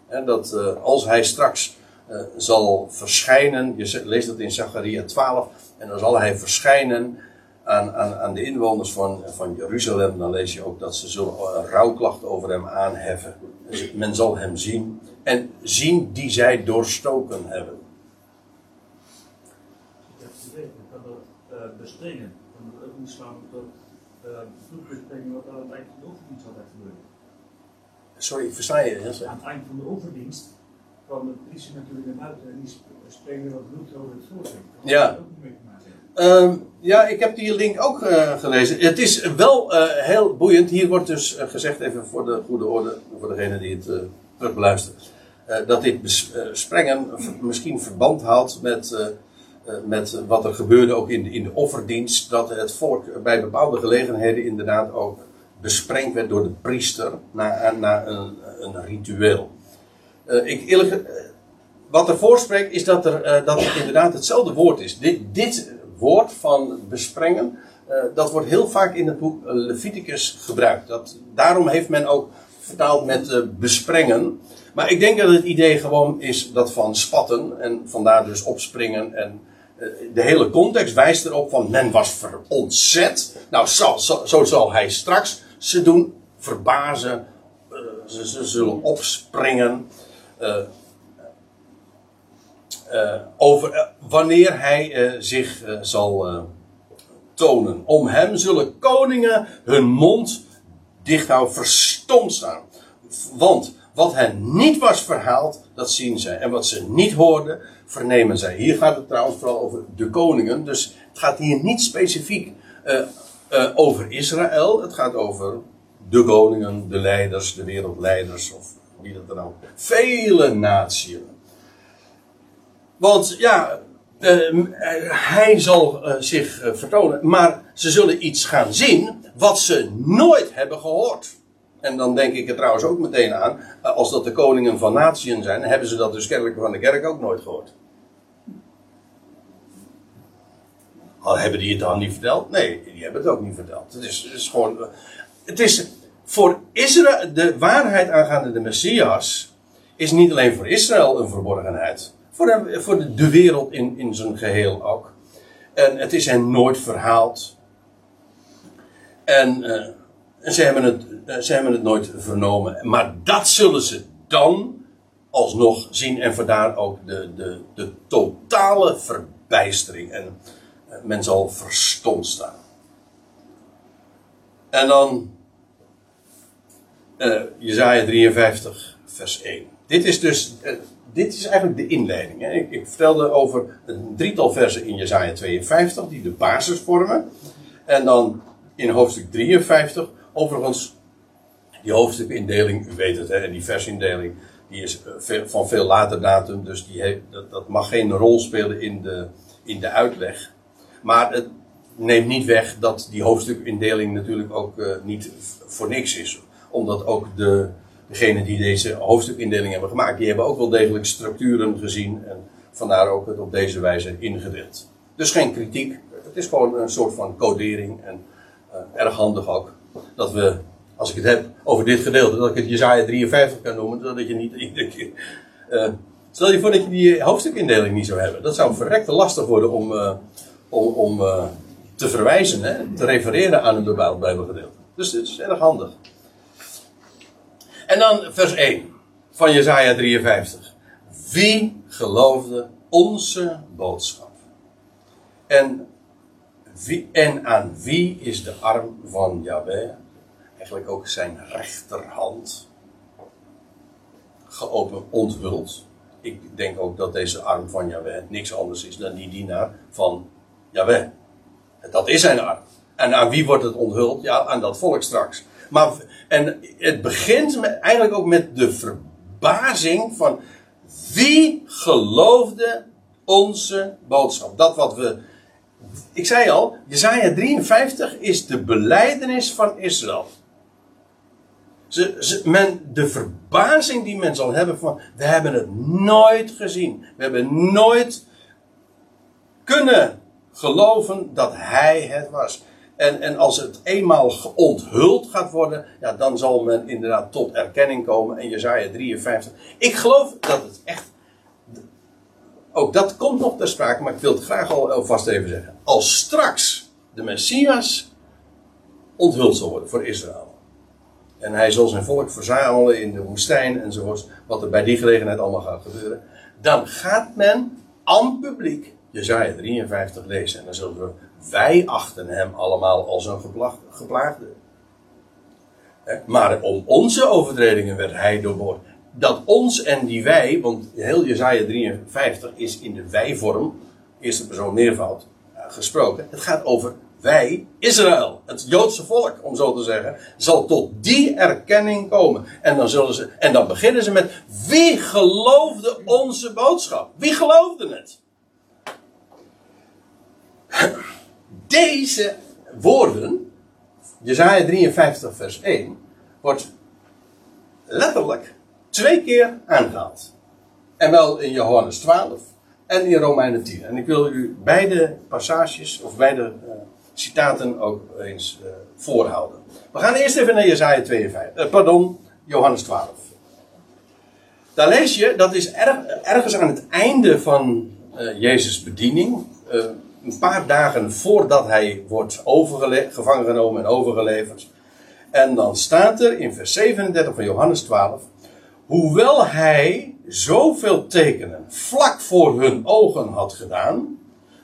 [SPEAKER 1] En dat eh, als hij straks eh, zal verschijnen, je leest dat in Zacharia 12, en dan zal hij verschijnen aan, aan, aan de inwoners van, van Jeruzalem, dan lees je ook dat ze zullen rouwklacht over hem aanheffen. Dus men zal hem zien en zien die zij doorstoken hebben.
[SPEAKER 2] Dat dat slaan tot wat aan het eind van de overdienst altijd gebeurt.
[SPEAKER 1] Sorry, ik versta je heel slecht.
[SPEAKER 2] Aan het eind van de overdienst kwam de politie natuurlijk naar buiten en die sp- springen wat bloed over het voorzien. Dat
[SPEAKER 1] Ja.
[SPEAKER 2] had ook niet mee te maken.
[SPEAKER 1] Ehm, ja, ik heb die link ook eh, gelezen. Het is wel eh, heel boeiend. Hier wordt dus eh, gezegd, even voor de goede orde, voor degene die het terug beluistert, dat dit sprengen misschien verband houdt met, met wat er gebeurde ook in de, in de offerdienst. Dat het volk bij bepaalde gelegenheden inderdaad ook besprengd werd door de priester na, na een, een ritueel. Eh, ik eerlijk, eh, wat ervoor spreekt is dat, er, eh, dat het inderdaad hetzelfde woord is. Dit, dit woord van besprengen, eh, dat wordt heel vaak in het boek Leviticus gebruikt. Dat, daarom heeft men ook vertaald met eh, besprengen. Maar ik denk dat het idee gewoon is dat van spatten en vandaar dus opspringen. En eh, de hele context wijst erop van men was verontzet. Nou, zo, zo, zal hij straks ze doen verbazen. eh, ze, zullen opspringen. eh, eh, over wanneer hij zich zal tonen. Om hem zullen koningen hun mond dicht houden, verstomd staan. Want wat hen niet was verhaald, dat zien zij. En wat ze niet hoorden, vernemen zij. Hier gaat het trouwens vooral over de koningen. Dus het gaat hier niet specifiek eh, eh, over Israël. Het gaat over de koningen, de leiders, de wereldleiders of wie dat dan ook. Vele naties. Want ja, eh, eh, hij zal zich vertonen, maar ze zullen iets gaan zien wat ze nooit hebben gehoord. En dan denk ik er trouwens ook meteen aan, als dat de koningen van natieën zijn, hebben ze dat dus kennelijk van de kerk ook nooit gehoord. Al hebben die het dan niet verteld? Nee, die hebben het ook niet verteld. Het is, het is gewoon. Het is voor Israël, de waarheid aangaande de Messias, is niet alleen voor Israël een verborgenheid. Voor de, voor de, de wereld in, in zijn geheel ook. En het is hen nooit verhaald. En eh, ze, hebben het, eh, ze hebben het nooit vernomen. Maar dat zullen ze dan alsnog zien. En vandaar ook de, de, de totale verbijstering. En men zal verstomd staan. En dan eh Jezaja 53, vers 1. Dit is dus, eh, dit is eigenlijk de inleiding. Hè. Ik, vertelde over een drietal versen in Jezaja 52 die de basis vormen. En dan in hoofdstuk 53, overigens, die hoofdstukindeling, u weet het, hè, en die versindeling, die is eh, van veel later datum, dus die heeft, dat, dat mag geen rol spelen in de, in de uitleg. Maar het neemt niet weg dat die hoofdstukindeling natuurlijk ook eh, niet voor niks is. Omdat ook de, degenen die deze hoofdstukindeling hebben gemaakt, die hebben ook wel degelijk structuren gezien. En vandaar ook het op deze wijze ingedeeld. Dus geen kritiek. Het is gewoon een soort van codering. En eh, erg handig ook. Dat we, als ik het heb over dit gedeelte, dat ik het Jezaja 53 kan noemen. Zodat je niet iedere keer... eh, stel je voor dat je die hoofdstukindeling niet zou hebben. Dat zou verrekte lastig worden om, om, om eh, te verwijzen, hè, te refereren aan een bepaald Bijbelgedeelte. Dus dit is erg handig. En dan vers 1 van Jezaja 53. Wie geloofde onze boodschap? En, wie, en aan wie is de arm van Yahweh? Eigenlijk ook zijn rechterhand. geopen onthuld. Ik denk ook dat deze arm van Yahweh niks anders is dan die dienaar van Yahweh. Dat is zijn arm. En aan wie wordt het onthuld? Ja, aan dat volk straks. Maar, en het begint eigenlijk ook met de verbazing van wie geloofde onze boodschap. Dat wat we. Ik zei al, Jezaja 53 is de beleidenis van Israël. Ze, men, de verbazing die men zal hebben van, we hebben het nooit gezien. We hebben nooit kunnen geloven dat hij het was. En, en als het eenmaal onthuld gaat worden, ja, dan zal men inderdaad tot erkenning komen. En Jezaja 53. Ik geloof dat het echt. Ook dat komt nog ter sprake, maar ik wil het graag al vast even zeggen. Als straks de Messias onthuld zal worden voor Israël. En hij zal zijn volk verzamelen in de woestijn enzovoort. Wat er bij die gelegenheid allemaal gaat gebeuren. Dan gaat men aan publiek Jezaja 53 lezen. En dan zullen we, wij achten hem allemaal als een geplaagde. Maar om onze overtredingen werd hij doorboord. Dat ons en die wij, want heel Jezaja 53 is in de wij-vorm, eerste persoon meervoud, eh, gesproken. Het gaat over wij, Israël, het Joodse volk, om zo te zeggen, zal tot die erkenning komen. En dan, zullen ze, en dan beginnen ze met: wie geloofde onze boodschap? Wie geloofde het? Deze woorden, Jezaja 53, vers 1, wordt letterlijk twee keer aangehaald. En wel in Johannes 12 en in Romeinen 10. En ik wil u beide passages, of beide uh, citaten ook eens uh, voorhouden. We gaan eerst even naar Jezaja 52, uh, pardon, Johannes 12. Daar lees je, dat is erg, ergens aan het einde van Jezus' bediening een paar dagen voordat hij wordt gevangen genomen en overgeleverd. En dan staat er in vers 37 van Johannes 12. Hoewel hij zoveel tekenen vlak voor hun ogen had gedaan,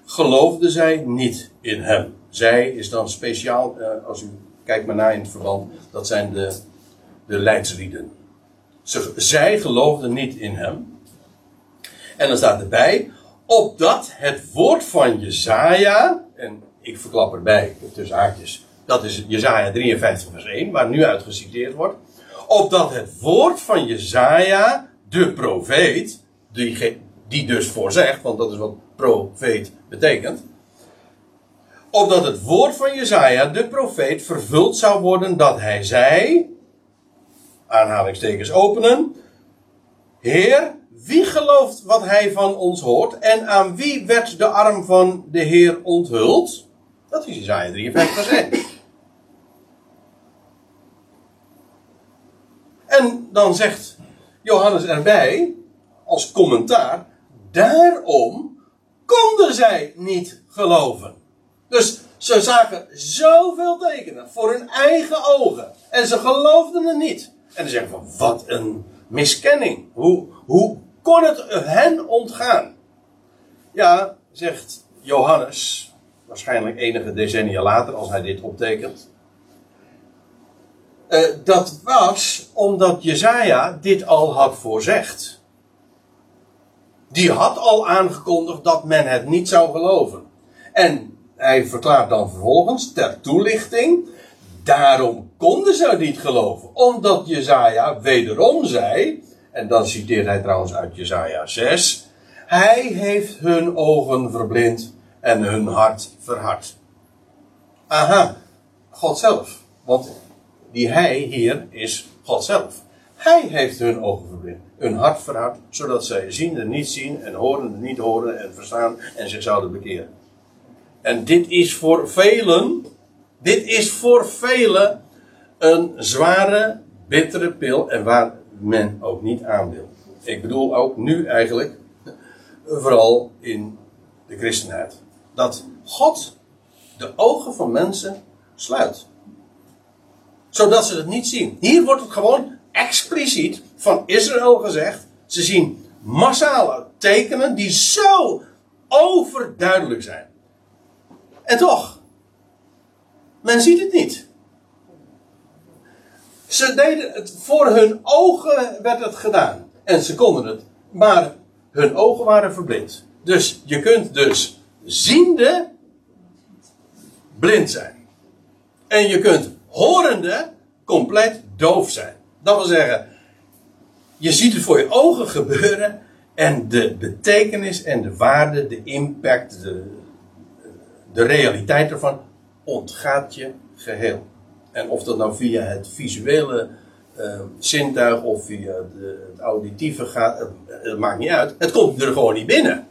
[SPEAKER 1] geloofden zij niet in hem. Zij is dan speciaal, eh, als u kijkt maar naar in het verband, dat zijn de, de leidslieden. zij geloofden niet in hem. En dan staat erbij, opdat het woord van Jezaja, en ik verklap erbij, tussen haakjes, dat is Jezaja 53 vers 1, waar nu uit geciteerd wordt, opdat het woord van Jezaja, de profeet, die, die dus voorzegt, want dat is wat profeet betekent, opdat het woord van Jezaja, de profeet, vervuld zou worden dat hij zei, aanhalingstekens openen, Heer, wie gelooft wat hij van ons hoort? En aan wie werd de arm van de Heer onthuld? Dat is Isaiah 53 vers 1. En dan zegt Johannes erbij, als commentaar, daarom konden zij niet geloven. Dus ze zagen zoveel tekenen voor hun eigen ogen. En ze geloofden het niet. En dan zeggen van, wat een miskenning. Hoe, hoe kon het hen ontgaan? Ja, zegt Johannes, waarschijnlijk enige decennia later als hij dit optekent. Uh, dat was omdat Jezaja dit al had voorzegd. Die had al aangekondigd dat men het niet zou geloven. En hij verklaart dan vervolgens ter toelichting. Daarom konden ze niet geloven. Omdat Jezaja wederom zei. En dan citeert hij trouwens uit Jesaja 6. Hij heeft hun ogen verblind en hun hart verhard. Aha, God zelf. Want die hij hier is God zelf. Hij heeft hun ogen verblind, hun hart verhard, zodat zij ziende niet zien en horende niet horen en verstaan en zich zouden bekeren. En dit is voor velen, dit is voor velen een zware, bittere pil en waar men ook niet aan wil. Ik bedoel ook nu eigenlijk, vooral in de christenheid, dat God de ogen van mensen sluit. Zodat ze het niet zien. Hier wordt het gewoon expliciet van Israël gezegd. Ze zien massale tekenen die zo overduidelijk zijn. En toch, men ziet het niet. Ze deden het voor hun ogen werd het gedaan. En ze konden het. Maar hun ogen waren verblind. Dus je kunt dus ziende blind zijn. En je kunt horende compleet doof zijn. Dat wil zeggen, je ziet het voor je ogen gebeuren en de betekenis en de waarde, de impact, de, de realiteit ervan ontgaat je geheel. En of dat nou via het visuele uh, zintuig of via de, het auditieve gaat, het, maakt niet uit. Het komt er gewoon niet binnen.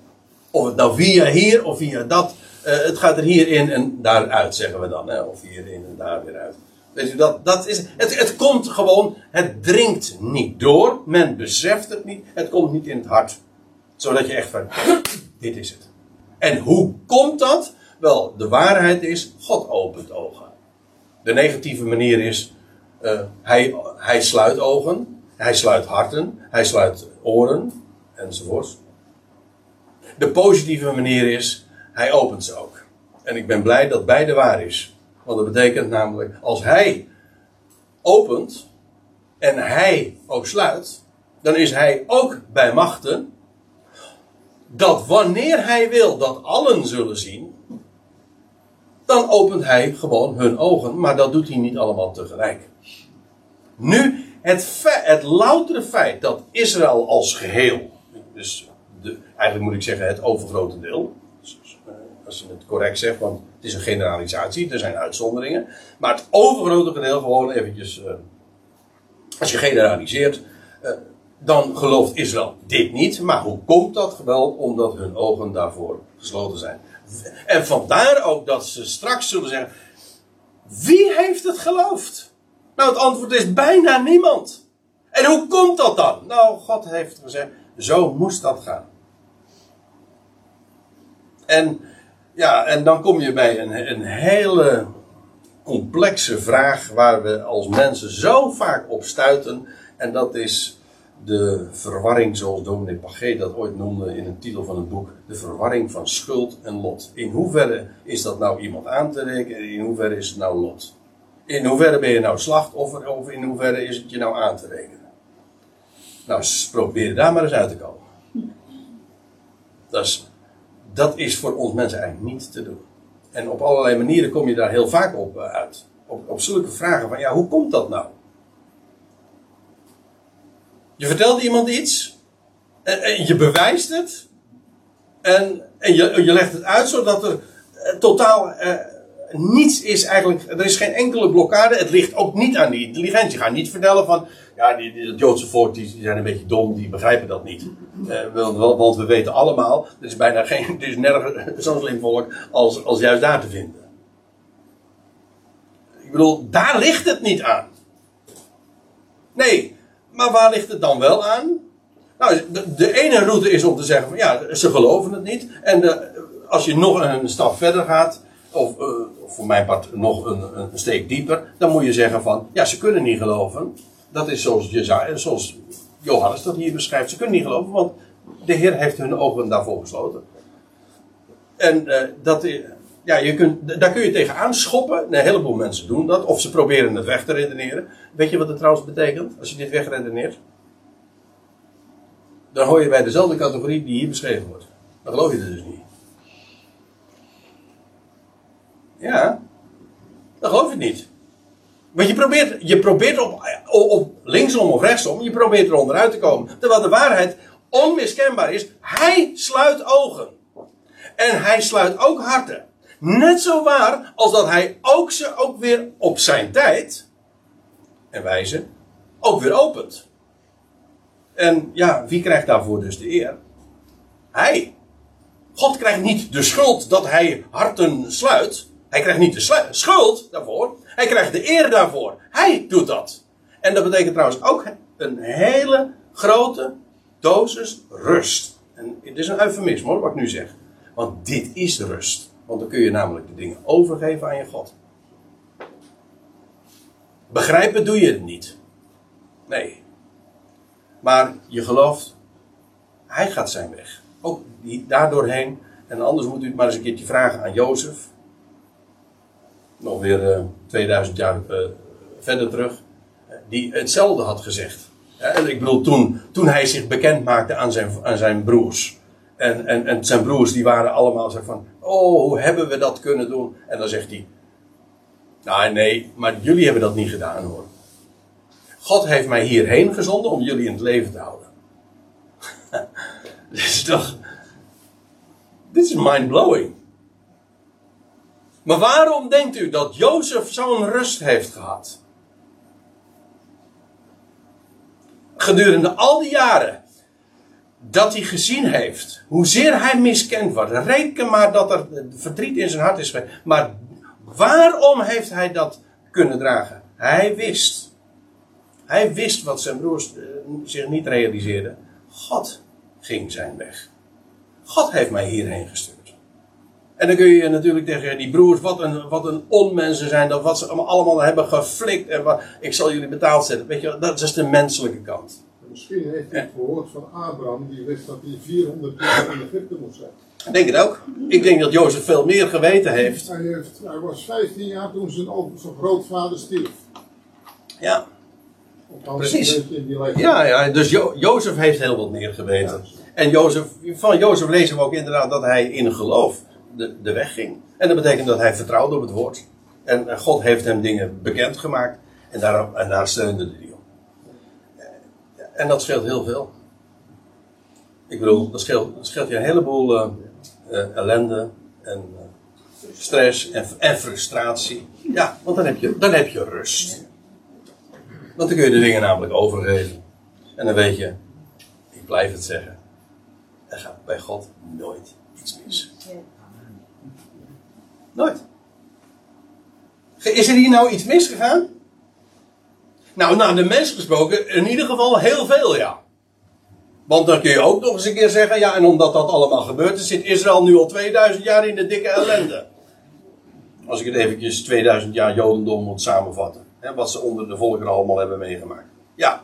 [SPEAKER 1] Of het nou via hier of via dat, uh, het gaat er hierin en daaruit, zeggen we dan. Hè? Of hierin en daar weer uit. Weet u, dat, dat is, het, het komt gewoon, het dringt niet door. Men beseft het niet. Het komt niet in het hart. Zodat je echt van, dit is het. En hoe komt dat? Wel, de waarheid is, God opent ogen. De negatieve manier is, uh, hij, hij sluit ogen, hij sluit harten, hij sluit oren, enzovoorts. De positieve manier is, hij opent ze ook. En ik ben blij dat beide waar is. Want dat betekent namelijk, als hij opent en hij ook sluit, dan is hij ook bij machten dat wanneer hij wil dat allen zullen zien, dan opent hij gewoon hun ogen, maar dat doet hij niet allemaal tegelijk. Nu, het, fe het loutere feit dat Israël als geheel, dus de, eigenlijk moet ik zeggen het overgrote deel, als je het correct zegt, want het is een generalisatie, er zijn uitzonderingen, maar het overgrote gedeelte, gewoon eventjes, uh, als je generaliseert, uh, dan gelooft Israël dit niet, maar hoe komt dat wel? Omdat hun ogen daarvoor gesloten zijn. En vandaar ook dat ze straks zullen zeggen: Wie heeft het geloofd? Nou, het antwoord is bijna niemand. En hoe komt dat dan? Nou, God heeft gezegd: Zo moest dat gaan. En ja, en dan kom je bij een, een hele complexe vraag waar we als mensen zo vaak op stuiten. En dat is de verwarring, zoals dominee Pagé dat ooit noemde in een titel van het boek, de verwarring van schuld en lot. In hoeverre is dat nou iemand aan te rekenen in hoeverre is het nou lot? In hoeverre ben je nou slachtoffer of in hoeverre is het je nou aan te rekenen? Nou, probeer daar maar eens uit te komen. Dat is, dat is voor ons mensen eigenlijk niet te doen. En op allerlei manieren kom je daar heel vaak op eh, uit. Op, op zulke vragen van, ja, hoe komt dat nou? Je vertelt iemand iets. En, je bewijst het. En, en je, je legt het uit zodat er eh, totaal eh, niets is eigenlijk. Er is geen enkele blokkade. Het ligt ook niet aan die intelligentie. Je gaat niet vertellen van. Ja, die, die, dat Joodse volk die, die, zijn een beetje dom. Die begrijpen dat niet. Uh, want, want, we weten allemaal. Er is bijna geen. Er is nergens zo'n slim volk als, als juist daar te vinden. Ik bedoel, daar ligt het niet aan. Nee, maar waar ligt het dan wel aan? Nou, de, ene route is om te zeggen van ja, ze geloven het niet. En de, als je nog een stap verder gaat, of uh, voor mijn part nog een, een, steek dieper, dan moet je zeggen van ja, ze kunnen niet geloven. Dat is zoals, Jezaja, zoals Johannes dat hier beschrijft. Ze kunnen niet geloven, want de Heer heeft hun ogen daarvoor gesloten. En uh, dat, ja, je kunt, daar kun je tegenaan schoppen. Een heleboel mensen doen dat. Of ze proberen het weg te redeneren. Weet je wat het trouwens betekent als je dit wegredeneert? Dan hoor je bij dezelfde categorie die hier beschreven wordt. Dan geloof je het dus niet. Ja, dan geloof je het niet. Want je probeert, je probeert op, op linksom of rechtsom, je probeert er onderuit te komen. Terwijl de waarheid onmiskenbaar is, hij sluit ogen. En hij sluit ook harten. Net zo waar als dat hij ook ze ook weer op zijn tijd en wijze ook weer opent. En ja, wie krijgt daarvoor dus de eer? Hij. God krijgt niet de schuld dat hij harten sluit. Hij krijgt niet de schuld daarvoor. Hij krijgt de eer daarvoor. Hij doet dat. En dat betekent trouwens ook een hele grote dosis rust. En het is een eufemisme hoor, wat ik nu zeg. Want dit is rust. Want dan kun je namelijk de dingen overgeven aan je God. Begrijpen doe je het niet. Nee. Maar je gelooft, hij gaat zijn weg. Ook die, daardoorheen. En anders moet u het maar eens een keertje vragen aan Jozef. Nog weer uh, eh, 2000 jaar uh, verder terug. Die hetzelfde had gezegd. En ik bedoel, toen, toen hij zich bekend maakte aan zijn, aan zijn broers. En, en, en zijn broers die waren allemaal zo van, oh, hoe hebben we dat kunnen doen? En dan zegt hij, nou nee, maar jullie hebben dat niet gedaan hoor. God heeft mij hierheen gezonden om jullie in het leven te houden. dit is toch, dit is mind-blowing. Maar waarom denkt u dat Jozef zo'n rust heeft gehad? Gedurende al die jaren dat hij gezien heeft hoezeer hij miskend wordt. Reken maar dat er verdriet in zijn hart is. Maar waarom heeft hij dat kunnen dragen? Hij wist. Hij wist wat zijn broers eh, zich niet realiseerden. God ging zijn weg. God heeft mij hierheen gestuurd. En dan kun je natuurlijk tegen die broers, wat een, wat een onmensen zijn, dat wat ze allemaal hebben geflikt en wat, ik zal jullie betaald zetten. Weet je, dat is de menselijke kant.
[SPEAKER 3] Misschien heeft hij gehoord van Abraham, die wist dat hij 400 jaar in Egypte moest zijn.
[SPEAKER 1] Ik denk het ook. Ik denk dat Jozef veel meer geweten heeft.
[SPEAKER 3] Hij, heeft, hij was 15 jaar toen zijn, zijn grootvader stierf.
[SPEAKER 1] Ja. Precies. Ja, ja dus jo Jozef heeft heel wat meer geweten. En Jozef, van Jozef lezen we ook inderdaad dat hij in geloof de, de weg ging. En dat betekent dat hij vertrouwde op het woord. En God heeft hem dingen bekendgemaakt. En daar, en daar steunde hij op. En dat scheelt heel veel. Ik bedoel, dat scheelt, dat scheelt je een heleboel eh, eh, ellende en eh, stress en, en frustratie. Ja, want dan heb, je, dan heb je rust. Want dan kun je de dingen namelijk overgeven. En dan weet je, ik blijf het zeggen, er gaat bij God nooit iets mis. Nooit. Is er hier nou iets misgegaan? Nou, naar de mens gesproken, in ieder geval heel veel, ja. Want dan kun je ook nog eens een keer zeggen, ja, en omdat dat allemaal gebeurd is, zit Israël nu al 2000 jaar in de dikke ellende. Als ik het eventjes 2000 jaar Jodendom moet samenvatten. Hè, wat ze onder de volkeren allemaal hebben meegemaakt. Ja,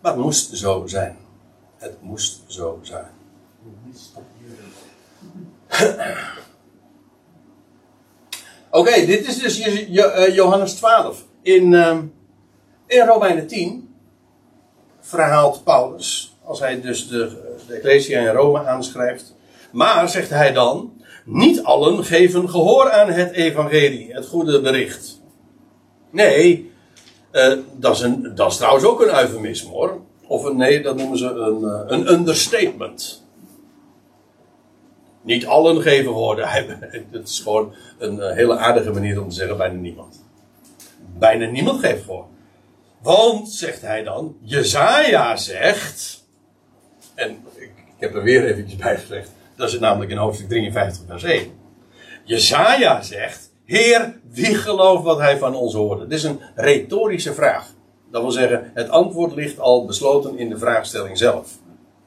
[SPEAKER 1] maar het moest zo zijn. Het moest zo zijn. Oké, dit is dus eh, Johannes 12. In, ehm, in Romeinen 10 verhaalt Paulus, als hij dus de, de Ecclesia in Rome aanschrijft. Maar, zegt hij dan, niet allen geven gehoor aan het evangelie, het goede bericht. Nee, eh, dat, is een, dat is trouwens ook een eufemisme hoor. Of een, nee, dat noemen ze een, eh, een understatement. Niet allen geven woorden. Het is gewoon een eh, hele aardige manier om te zeggen bijna niemand. Bijna niemand geeft voor. Want, zegt hij dan, Jezaja zegt. En ik, heb er weer eventjes bij gezegd. Dat is namelijk in hoofdstuk 53 vers 1. Jezaja zegt, Heer, wie gelooft wat hij van ons hoorde? Dit is een retorische vraag. Dat wil zeggen, het antwoord ligt al besloten in de vraagstelling zelf.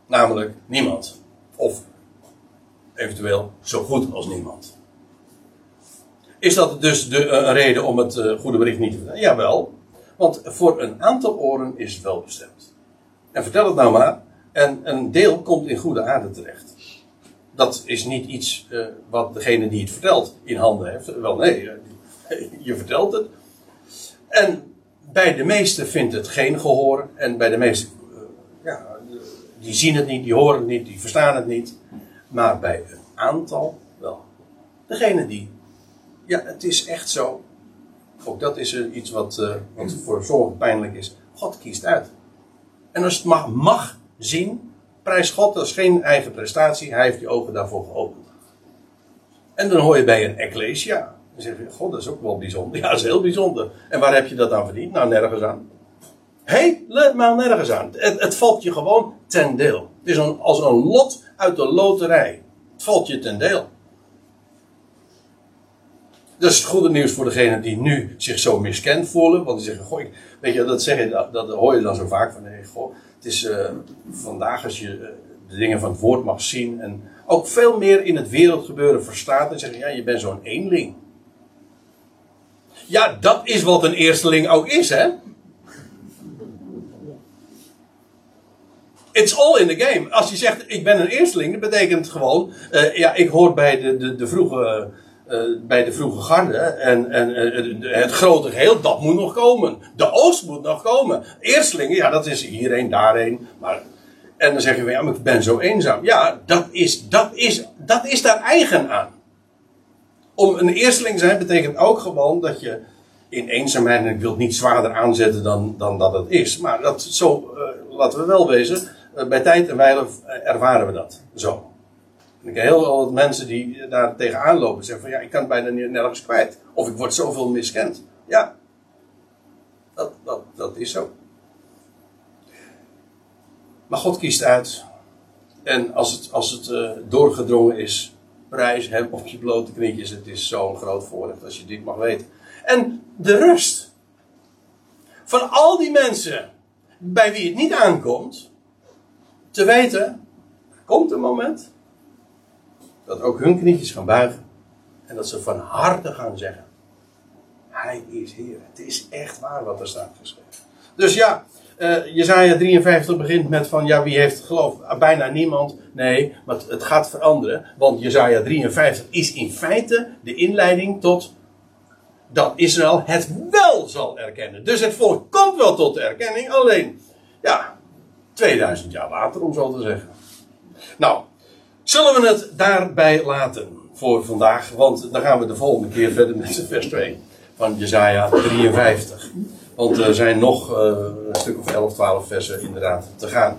[SPEAKER 1] Namelijk niemand. Of eventueel zo goed als niemand. Is dat dus de, reden om het eh, goede bericht niet te vertellen? Jawel. Want voor een aantal oren is het wel bestemd. En vertel het nou maar. En een deel komt in goede aarde terecht. Dat is niet iets eh, wat degene die het vertelt in handen heeft. Wel nee, eh, je vertelt het. En bij de meesten vindt het geen gehoor. En bij de meesten, eh, ja, die zien het niet, die horen het niet, die verstaan het niet. Maar bij een aantal wel. Degene die, ja, het is echt zo. Ook dat is iets wat, eh, wat voor sommigen pijnlijk is. God kiest uit. En als het mag, mag zien, prijs God, dat is geen eigen prestatie. Hij heeft je ogen daarvoor geopend. En dan hoor je bij een ecclesia. Dan zeg je, god, dat is ook wel bijzonder. Ja, dat is heel bijzonder. En waar heb je dat aan verdiend? Nou, nergens aan. Helemaal nergens aan. Het, valt je gewoon ten deel. Het is als een lot uit de loterij. Het valt je ten deel. Dat is het goede nieuws voor degenen die nu zich zo miskend voelen. Want die zeggen, goh, ik- weet je, dat, zeg je, dat, hoor je dan zo vaak van, nee, goh, het is eh, vandaag als je eh, de dingen van het woord mag zien en ook veel meer in het wereldgebeuren verstaat en zeggen, ja, je bent zo'n eenling. Ja, dat is wat een eersteling ook is, hè? It's all in the game. Als je zegt, ik ben een eersteling, dat betekent gewoon, eh, ja, ik hoor bij de, de, de vroege bij de vroege garde en, en eh, het grote geheel, dat moet nog komen. De oost moet nog komen. Eerstelingen, ja, dat is hierheen, daarheen. Maar, en dan zeggen we, ja, maar ik ben zo eenzaam. Ja, dat is, dat is, dat is daar eigen aan. Om een eersteling te zijn betekent ook gewoon dat je in eenzaamheid, en wil niet zwaarder aanzetten dan, dan dat het is. Maar dat, zo, laten we wel wezen, bij tijd en wijle ervaren we dat. Zo. Ik heb heel veel mensen die daar tegenaan lopen zeggen van ja, ik kan het bijna nergens kwijt. Of ik word zoveel miskend. Ja, dat, dat, dat is zo. Maar God kiest uit. En als het, als het uh, doorgedrongen is, prijs hem op je blote knietjes. Het is zo'n groot voorrecht als je dit mag weten. En de rust. Van al die mensen bij wie het niet aankomt, te weten, er komt een moment dat ook hun knietjes gaan buigen. En dat ze van harte gaan zeggen: Hij is Heer. Het is echt waar wat er staat geschreven. Dus ja, uh, Jezaja 53 begint met van ja, wie heeft geloof? Ah, bijna niemand. Nee, maar het gaat veranderen. Want Jezaja 53 is in feite de inleiding tot dat Israël het wel zal erkennen. Dus het volk komt wel tot de erkenning. Alleen, ja, 2000 jaar later om zo te zeggen. Nou, Zullen we het daarbij laten voor vandaag? Want dan gaan we de volgende keer verder met vers 2 van Jezaja 53. Want er zijn nog uh, een stuk of 11, 12 versen inderdaad te gaan.